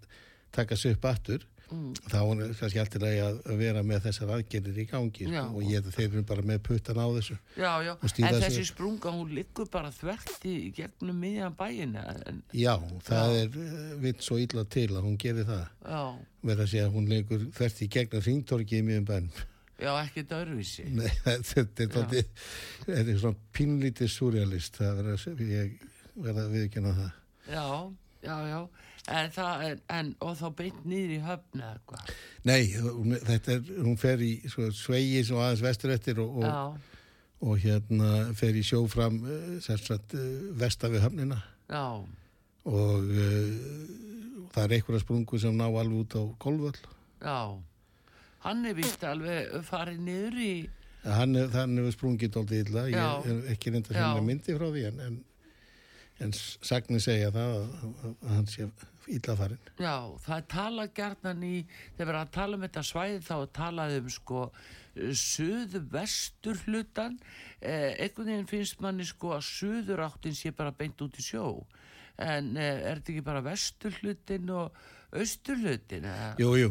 taka sig upp aftur Mm. þá er kannski alltaf að, að vera með þessar aðgerðir í gangi Já. sko, og ég, þeir eru bara með puttan á þessu já, já. En þessu. þessi sprunga hún liggur bara þvert í gegnum miðjan bæinn en, Já, það Já. er uh, vitt svo illa til að hún gerir það já, með að segja að hún leikur þvert í gegnum hringtorki í miðum bænum já, ekki dörfísi <laughs> Nei, þetta er dálítið þetta er svona pínlítið surrealist það verður verða að viðkjöna það já, já, já en það, en, en, og þá beint niður í höfn eða hvað? Nei, hún, þetta er, hún fer í svo, svegi sem aðeins vestur eftir og, og, og hérna fer í sjó fram sem sagt uh, vesta við höfnina. Já, og uh, það er einhverja sprungu sem ná alveg út á golföll já. Hann er vist alveg farið niður í hann, er- sprungið dálítið illa. Já. ég er ekki reynda að finna myndi frá því en, en, en sagnir segja það að, að, að hann sé illa farinn. Já, það er talað gjarnan í, þegar við erum að tala um þetta svæði þá er talað um sko söðu vestur hlutan, eh, einhvern veginn finnst manni sko að söður áttin sé bara beint út í sjó, en eh, er þetta ekki bara vestur hlutin og austur hlutin? Jú, jú,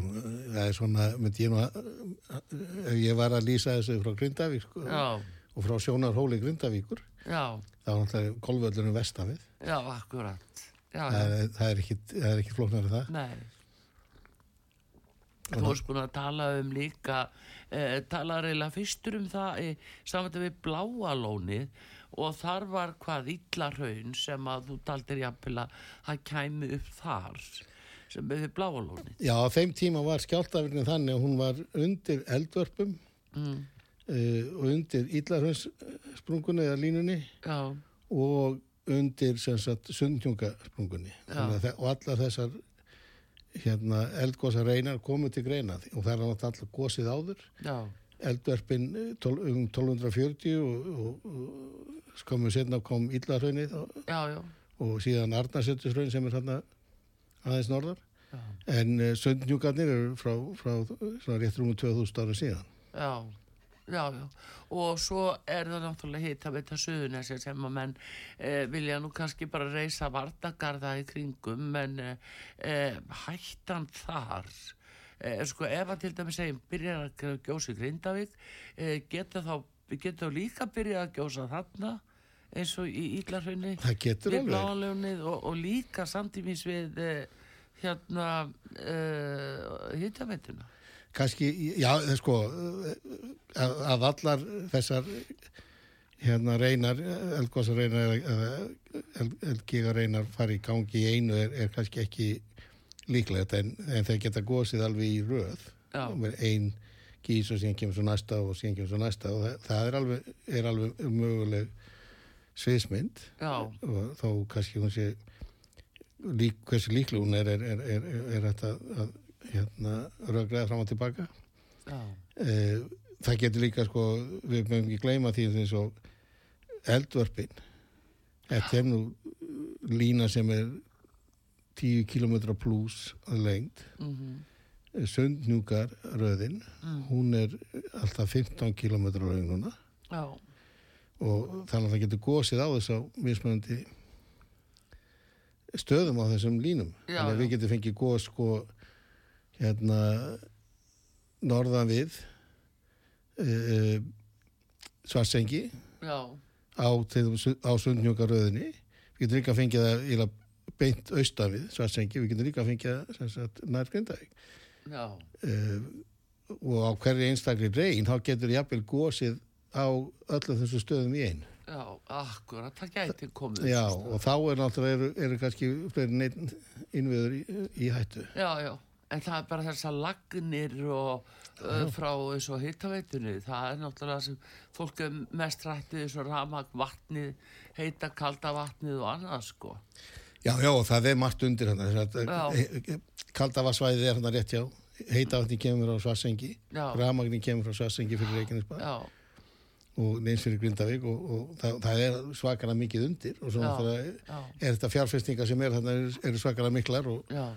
það er svona, myndi ég nú að, ef ég var að lýsa þessu frá Grindavík sko, og frá sjónarhóli Grindavíkur, já, þá er náttúrulega golföllunum vestafið. já, akkurat. Já, Það er, það er ekki, það er ekki flóknar en það. nei. Þú varst búin að tala um líka, eh, tala reyla fyrstur um það í samvættu við bláalónið og þar var hvað illarhaun sem að þú taldir jafnvel að hann kæmi upp þar sem við bláalónið. Já, á þeim tíma var skjáltavirknin þannig að hún var undir eldvörpum Mm, uh, og undir íllarhundsprungunni eða línunni já, og undir þe- og allar þessar hérna eldgósa reynar komu til greina. Og það er allar gósið áður. Já, eldverpin eh, um 1240 og, og, og skömmu setna kom Íllarhraunið og, og síðan Arnarsettusraun sem er þarna aðeins norðar. Já. en uh, sundhjúkarnir eru frá, frá rétt rúmu 2000 ára síðan. Já, já, já. Og svo er það náttúrulega hitt að veita suðunessi sem að menn eh, vilja nú kannski bara reysa vartagarða í kringum, en eh, eh, hættan þar, eh, sko ef að til dæmis segjum byrjar að gjósa í Grindavík, eh, geta þá, geta þá líka byrjað að gjósa þarna, eins og í bláalöfnið og, og líka samtímis við eh, hérna hittaveituna. Kannski, já, sko að, að allar þessar hérna reynar eldgósa reynar eða eldgiga reynar fari í gangi í einu er, er kannski ekki líklegt en, en þeir geta gósið alveg í röð. Já. með ein gís og síðan kemur svo næsta og síðan kemur svo næsta og það, það er alveg, er alveg möguleg sviðsmynd. Já, og þó kannski hún sé lík, hversu líklu hún er er, er, er, er þetta að hérna röggræða fram og tilbaka. Já, e, það getur líka sko við mögum ekki gleyma því eins og eldvörpin. Er nú lína sem er 10 km pluss lengt mhm, sundnjúkar röðin hún er alltaf 15 km núna. Já, og þannig að það getur gósið á þess að mismunandi stöðum á þessum línum. Já, við getum fengið gós sko hérna norðan við uh, svarsengi já, á, á sundnjúkaröðinni við getum líka fengið það eiginlega beint austan við svarsengi, við getum líka fengið það sem sagt nær Grindavík. Já, uh, og á hverju einstakli reyn þá getur jafnvel gósið á öllu þessu stöðum í einu. Já, akkurat, það gæti komið. Já, og þá er náttúrulega eru, eru kannski fleiri neitt innviður í, í hættu. Já, já, en það er bara þessar lagnir og uh, frá og hittaveitunni, það er náttúrulega sem fólk er mest rættið og ramag, vatnið, heita, kalda vatnið og annað, sko. Já, já, og það er margt undir hann. Já. Kaldavarsvæðið er hann rétt hjá. Heitavatni kemur á Svarsengi. Já. Ramagni kemur frá Svarsengi fyrir Reykjanesbæ Já, og neins fyrir Grindavík og, og það, það er svakalega mikið undir og svo Já, já. er þetta fjárfestinga sem er eru svakalega miklar og, já,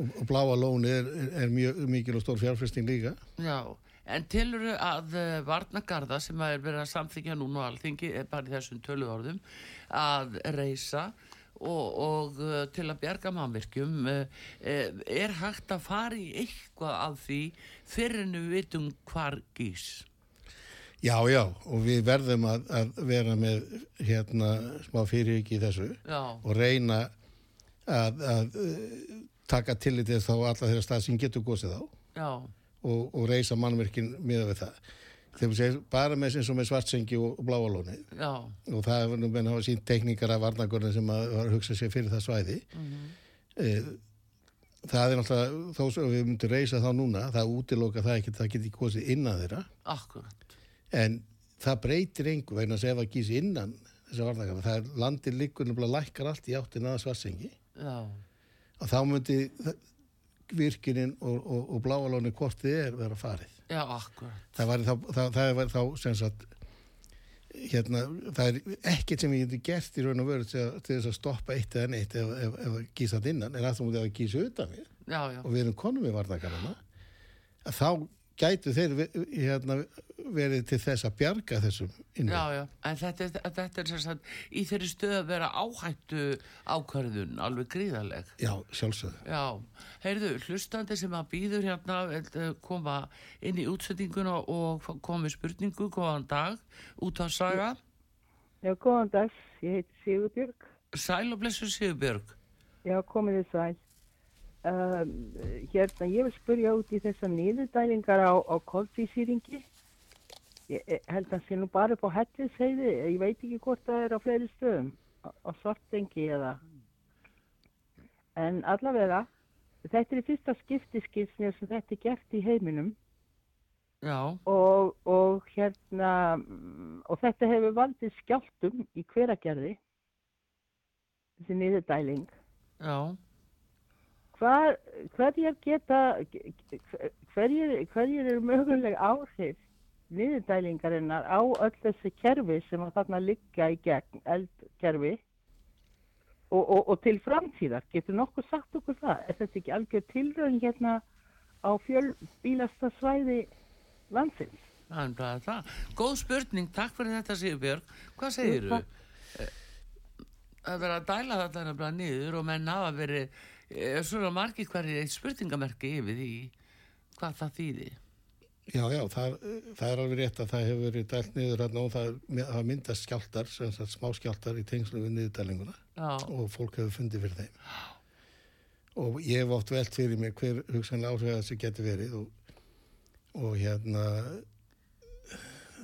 og, og bláa lóni er, er, mjög mikil og stór fjárfesting líka. já. En tilur að uh, Varnagarða sem er verið að samþykja núna á alþingi, er bara í þessum tölu orðum, að reysa og, og uh, til að bjarga mannvirkjum, uh, er hægt að fara í eitthvað af því fyrir en við vitum hvar gís. Já, já, og við verðum að, að vera með hérna smá fyrirviki í þessu Já, og reyna að, að taka tillitið þá alla þeirra stað sem getur gósið á og, og reysa mannverkin miða við það. Þegar við segjum bara með eins og með svartsengi og, bláalóni og það er nú menn hafa sínt tekníkar af varnagörnum sem að, að hugsa sér fyrir það svæði. Mm það er náttúrulega, þó sem við myndum reysa þá núna, það útiloka það ekki, það geti gósið innan þeirra. Akkurat. en það breytir vegna þess að ef það gís innan þess að varðakana, það er landir líkur nefnilega lækkar allt í áttin aða svarsengi Já, og þá myndi það- virkinin og, og, og bláalóni hvort þið er vera farið. Já, það var þá, það, það var þá sem sagt hérna, það er ekkert sem ég geti gert í raun og veru til, að- til þess að stoppa eitt eða neitt ef, að það innan en aftur mútið að gísa utan við. Já, já, og við erum konum við varnakarana að þá gætu þeir hérna, verið til þess að bjarga þessum innviðum. já, já, en þetta er, þetta er sem sagt í þeirri stöð að vera áhættu ákvarðun, alveg gríðaleg. Já, sjálfsögðu. Já, heyrðu, hlustandi sem að býður hérna eh, koma inn í útsendinguna og með spurningu, góðan dag, út af saga, Já, góðan dags. Ég heiti Sigurbjörg. sæl og blessu Sigurbjörg. Já, komið þið sæl. Um, hérna, ég vil spurja út í þessar niðurdælingar á, á koltvísýringi. Ég held að sé nú bara upp á helliseiði. Ég veit ekki hvort það er á fleiri stöðum. Á, á svartengi eða. En allavega, þetta er í fyrsta skiptiskilsnir sem þetta er gert í heiminum. Og, og hérna og þetta hefur valdið skjáltum í hveragerði þessi niðurdæling já, Hvar, hverjir geta hverjir, hverjir eru möguleg áhrif niðurdælingarinnar á öll þessi kerfi sem að þarna liggja í gegn eldkerfi og, og, og til framtíðar getur nokkuð sagt okkur það er þetta ekki algjör tilraun hérna á fjölbílasta svæði landsins það er bara það. Góð spurning, takk fyrir þetta Sigurbjörg. Hvað segir þú? takk. Það verður að dæla þetta nefnilega niður og menn hafa verið eh, svona margir hverjir eitt spurningamerki yfir því hvað það þýði. Já, já, það, það er alveg rétt að það hefur verið dælt niður hérna og það, það myndast skjáltar, sem sagt smá skjáltar í tengslu við niðurdælinguna og fólk hefur fundið fyrir þeim. Og ég hef oft velt fyrir mig hver hugsanlega áhrif þessi getur verið og, og hérna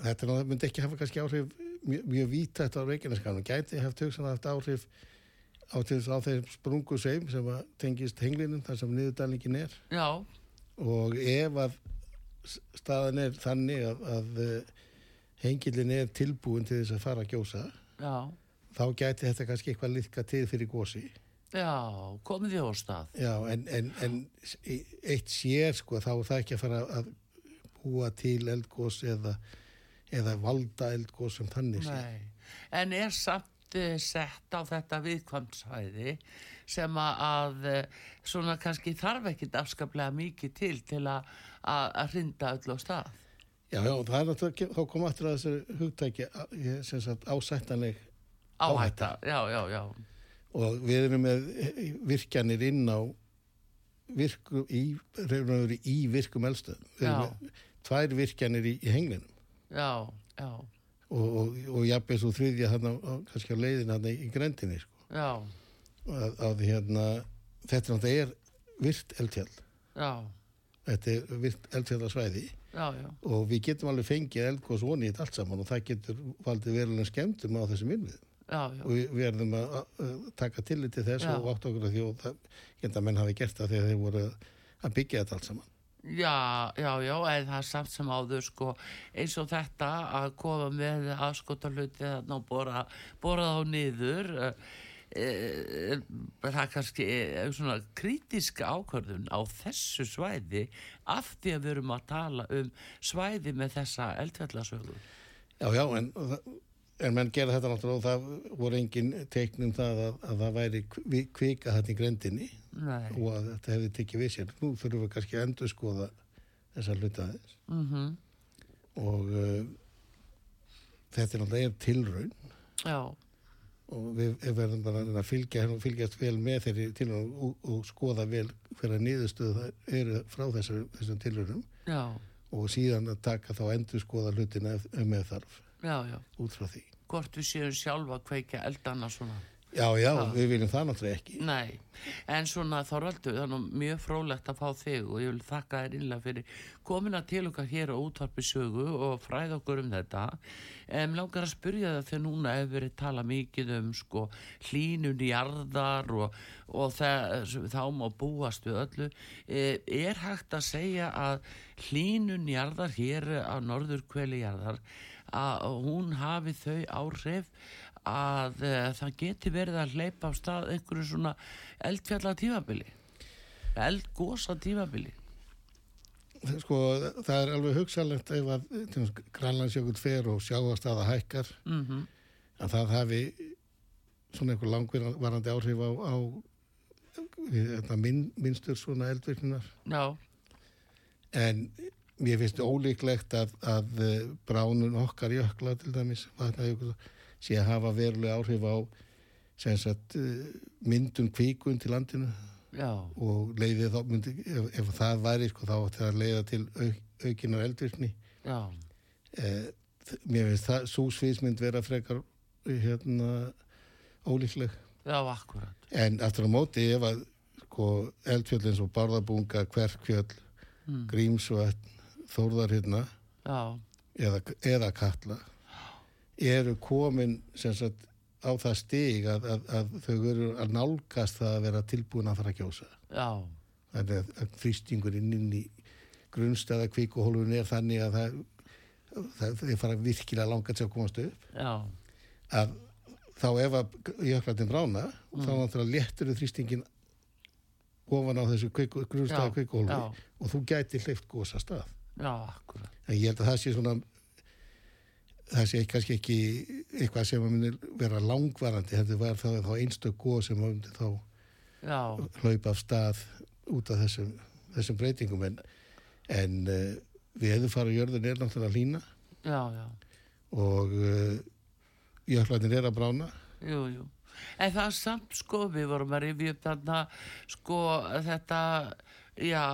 þetta er myndi ekki hafa kannski áhrif mjög, mjög vítætt á Reykjaneskanum, gæti haft hugsanlega haft áhrif á, á þeim sprungusveim sem að tengist henglinum þar sem niðurdælingin er. Já, og ef að staðan er þannig að, að hengilin er tilbúin til þess að fara að gjósa já, þá gæti þetta kannski eitthvað liðka til fyrir gósi já, komið þið á stað. já, en, en, en eitt sér sko, þá það ekki að fara að búa til eldgós eða, eða valda eldgós sem þannig sé. En er samt eh, sett á þetta viðkvæmsvæði sem að, eh, svona kannski þarf ekkit afskaplega mikið til til að, að, hrinda öll á stað. já, já, það er náttúrulega, þá kom aftur að þessu hugtæki sagt ásættanleg Áhætta, já, já, já, og við erum með virkjanir inn á virku, í, í virkum elstöðum. Tvær virkjanir í, í henglinum. Já, já, og, og, og jafnveg svo þriðja á, kannski á leiðin þarna í grendinni sko. að, að hérna, þetta náttúrulega er virt eldfjall. já, Þetta er virt já, og við getum alveg fengið eldgós voni í þetta allt saman og það getur valdið verulega skemmtum á þessum innviðum. já, já, og við verðum að, taka tillit til þess Já. og átt okkur að það geta menn hafi gert það þegar þeir voru að byggja þetta allt saman. Já, já, já, en það er samt sem áður sko eins og þetta að koma með aðskota hluti þarna og bora, bora þá niður e, e, það er kannski e, svona krítiska ákvörðun á þessu svæði af því að við erum að tala um svæði með þessa eldfjallasögu. Já, já, en, það- en menn gera þetta náttúrulega og það voru engin teiknum það að, að það væri kvi- kvika þetta í grendinni Nei, og að þetta hefði tekið við sér. Nú þurfum við kannski að endur skoða þessa hluta aðeins. Mhm, og uh, þetta er náttúrulega tilraun. Já, og við, verðum bara að reyna að fylgja, fylgjast vel með þeirri tilraun og, og skoða vel hverja niðurstöðu það eru frá þessum, þessum tilraunum. Já, og síðan að taka þá endur skoða hlutina með þarf já, já, út frá því. hvort við séum sjálfa að kveikja eldana svona. Já, já, Já. við viljum það náttúrulega ekki. Nei, en svona er nú mjög frólægt að fá þig og ég vil þakka þér innlega fyrir komina til okkar hér á útvarpi sögu og fræða okkur um þetta. En langar að spyrja það þegar núna hefur verið tala mikið um sko hlínun í jarðar og, og þá má búast við öllu. E, er hægt að segja að hlínun jarðar hér á norður kveli jarðar að hún hafi þau áhrif að uh, það geti verið að hleypa af stað einhverju svona eldfjalla tímabili eldgósa tímabili sko, það er alveg hugsalegt ef að grænlandsjökull fer og sjáast að það hækkar mm að það hafi svona einhver langvarandi áhrif á, á minn, minnstur svona eldvirkninar. Já, en mér finnst ólíklegt að, að eh, bránun okkar jökla til dæmis sé að hafa verulega áhrif á sagt eh, myndun kvíkun til landinu. Já, og leiði þá myndi, ef, ef það væri sko þá átti það að leiða til auk, aukinar eldvirkni. Eh, mér finnst það svo sviðsmynd vera frekar hérna ólíkleg. Já, akkurat. en aftur á móti ef að sko, eldfjöll eins og Barðabunga, Kverkfjöll Mm. Grímsvötn, Þórðarhyrna Já, eða, eða Katla eru komin sem sagt á það stig að, að, að þau eru að nálgast það að vera tilbúin að fara að kjósa já, þannig að, þrýstingurinn inn í grunnstæða kvíkuhólfun er þannig að það, það, það fara virkilega langat sér að komast upp. Já, að þá ef að jöklarnir brána þá náttúrulega léttur þrýstingin ofan á þessu grunnstæða já. og þú gæti hleyft gósa stað já, akkurat. en ég held að það sé svona það sé kannski ekki eitthvað sem að myndir vera langvarandi þetta var þá, þá einstök góð sem að myndi þá Já, hlaupa af stað út af þessum, þessum breytingum en, en uh, við hefðum farið á jörðin er náttúrulega að hlýna já, já, og uh, jöklarnir er að brána jú, jú. En það er samt sko, við vorum að rifja upp þarna sko þetta, já,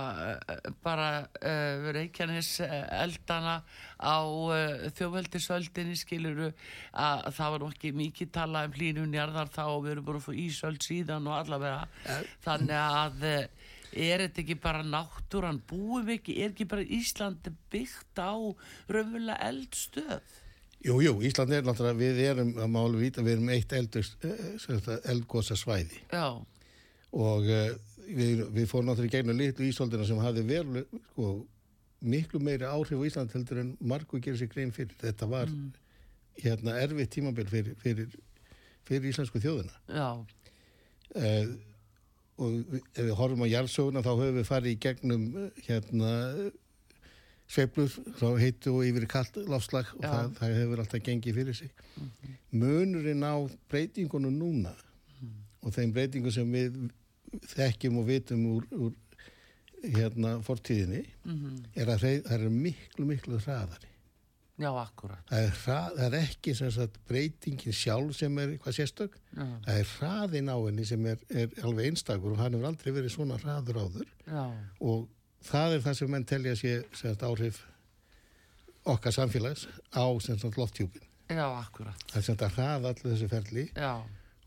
eh, bara uh, Reykjanes eh, eldana á uh, þjóðveldisöldinni skiluru að það var nú ekki mikið talað um hlínun jarðar þá og við erum bara að fá ísöld síðan og allavega. Þannig að er þetta ekki bara náttúran? Við ekki, er ekki bara Íslandi byggt á raunverulega eldstöð? Jú, jú, Ísland er náttúrulega, við erum að málu víta, við erum eitt eldur eldgósa svæði Já, og uh, við, við fórum náttúrulega í gegnum litlu ísóldina sem hafði veruleg sko, miklu meiri áhrif á Ísland heldur en margu gerir sér grein fyrir. Þetta var hérna erfitt tímabil fyrir, fyrir, fyrir íslensku þjóðina. Já, uh, og við- ef við horfum á jarðsöguna þá höfum við farið í gegnum eh, hérna sveiflur frá heitu og yfir í kalt lofslag og það, það hefur alltaf gengið fyrir sig. Munurinn á breytingunum núna og þeim breytingum sem við þekkjum og vitum úr, úr hérna fortíðinni mhm, er að þeir, það eru miklu miklu hraðari. Já, akkurat það er, hrað, það er ekki sagt, breytingin sjálf sem er eitthvað sérstök. Já, það er hraðin á henni sem er, er alveg einstakur og hann hefur aldrei verið svona hraður áður. Já, og það er það sem menn telja sé sem sagt, áhrif okkar samfélags á lofthjúpin já, akkurat það er sem sagt að hraða allir þessu ferli. Já,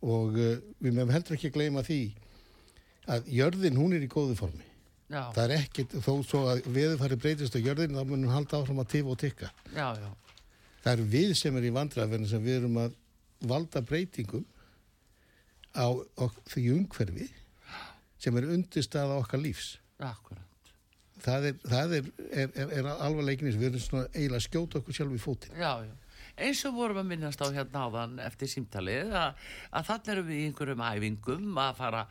og uh, við meðum heldur ekki að gleyma því að jörðin hún er í góðu formi. Já, það er ekkit, þó svo að veður fari breytist á jörðin þá munum halda áfram að tifa og tikka. Já, já. Það er við sem er í vandrafinu sem við erum að valda breytingum á því umhverfi sem er undirstaða okkar lífs. Akkurat. Það er, er, er, er, er alvarleikin við erum svona eiginlega að skjóta okkur sjálf í fótinn. Já, já eins og vorum að minnast á hérna áðan eftir símtalið að, að þannig erum við í einhverjum æfingum að fara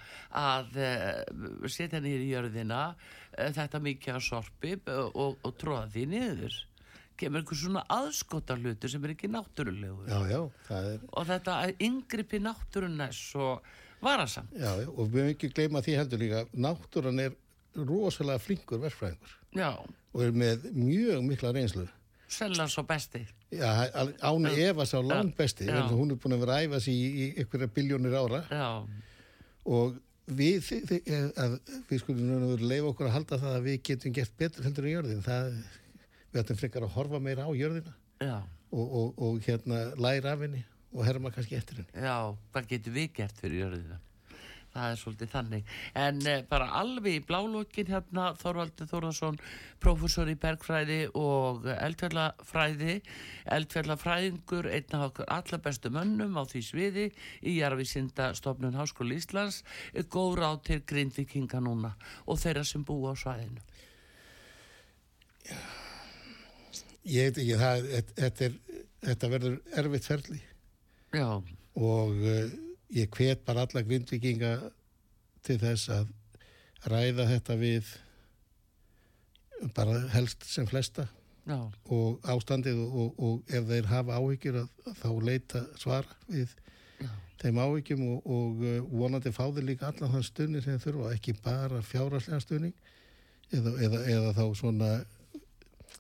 að uh, setja niður í jörðina uh, þetta mikið af sorpi og, og tróða því niður. Kemur einhver svona aðskota hlutur sem er ekki náttúrulegur. Já, já, er og þetta yngripi náttúrunna er svo varasamt. Já, og við höfum ekki gleyma því heldur líka náttúran er rosalega flinkur verfræðingur og er með mjög mikla reynslu sellan svo besti. Já, al- án efas á langt besti hún er búin að vera að æfa sig í, í einhverja biljónir ára. Já, og við, eh, að, við skulum leifa okkur að halda það að við getum gert betur heldur en jörðin. Það, við ættum frekar að horfa meira á jörðina og, og, og hérna læra af henni og herma kannski eftir henni. Já, hvað getur við gert fyrir jörðina? Það er svolítið þannig. En eh, bara alveg í blálókin hérna Þorvaldur Þórðarsson, prófessor í bergfræði og eldfjallafræði, eldfjallafræðingur, einn af okkur alla bestu mönnum á því sviði í Jarvísinda stofnun Háskóli Íslands, góð ráð til grindvikinga núna og þeirra sem búa á svæðinu. ég veit ekki, það, þetta, er, þetta verður erfitt ferli Já, og uh, ég hvet bara alla grindvikinga til þess að ræða þetta við bara helst sem flesta. Já, og ástandið og, og, og ef þeir hafa áhyggjur að, að þá leita svara við þeim áhyggjum og, og uh, vonandi fá þeir líka allan þann stunni sem þeir þurfa, ekki bara fjáraslega stunning eða, eða, eða þá svona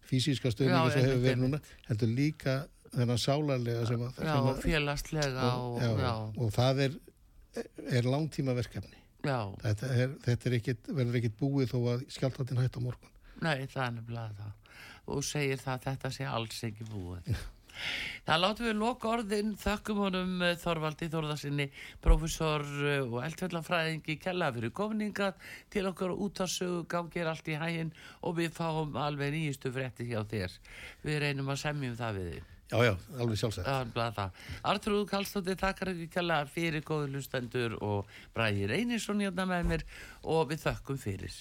fysiska stunning Já, eins og hefur verið núna, heldur líka þennan sálarlega sem að, já, félagslega og, já, já, og það er, er langtíma verkefni þetta, er, þetta er ekkit, verður ekkit búið þó að skjáltatin hætt á morgun nei, það er nefnilega það og segir það að þetta sé alls ekki búið. Það látum við loka orðin, þökkum honum eh, Þorvaldi Þórðarsinni, professor eh, og eldfjallafræðingi kella fyrir komninga til okkur út að sögu gangir allt í hæginn og við fáum alveg nýjustu frétti hjá þér. Við reynum að semjum það við þig. Já, já, alveg sjálfsagt. Artrúð Kallstóttir takkar ekki kella fyrir góður lustendur og Bræði Reynisson hérna með mér og við þökkum fyrir.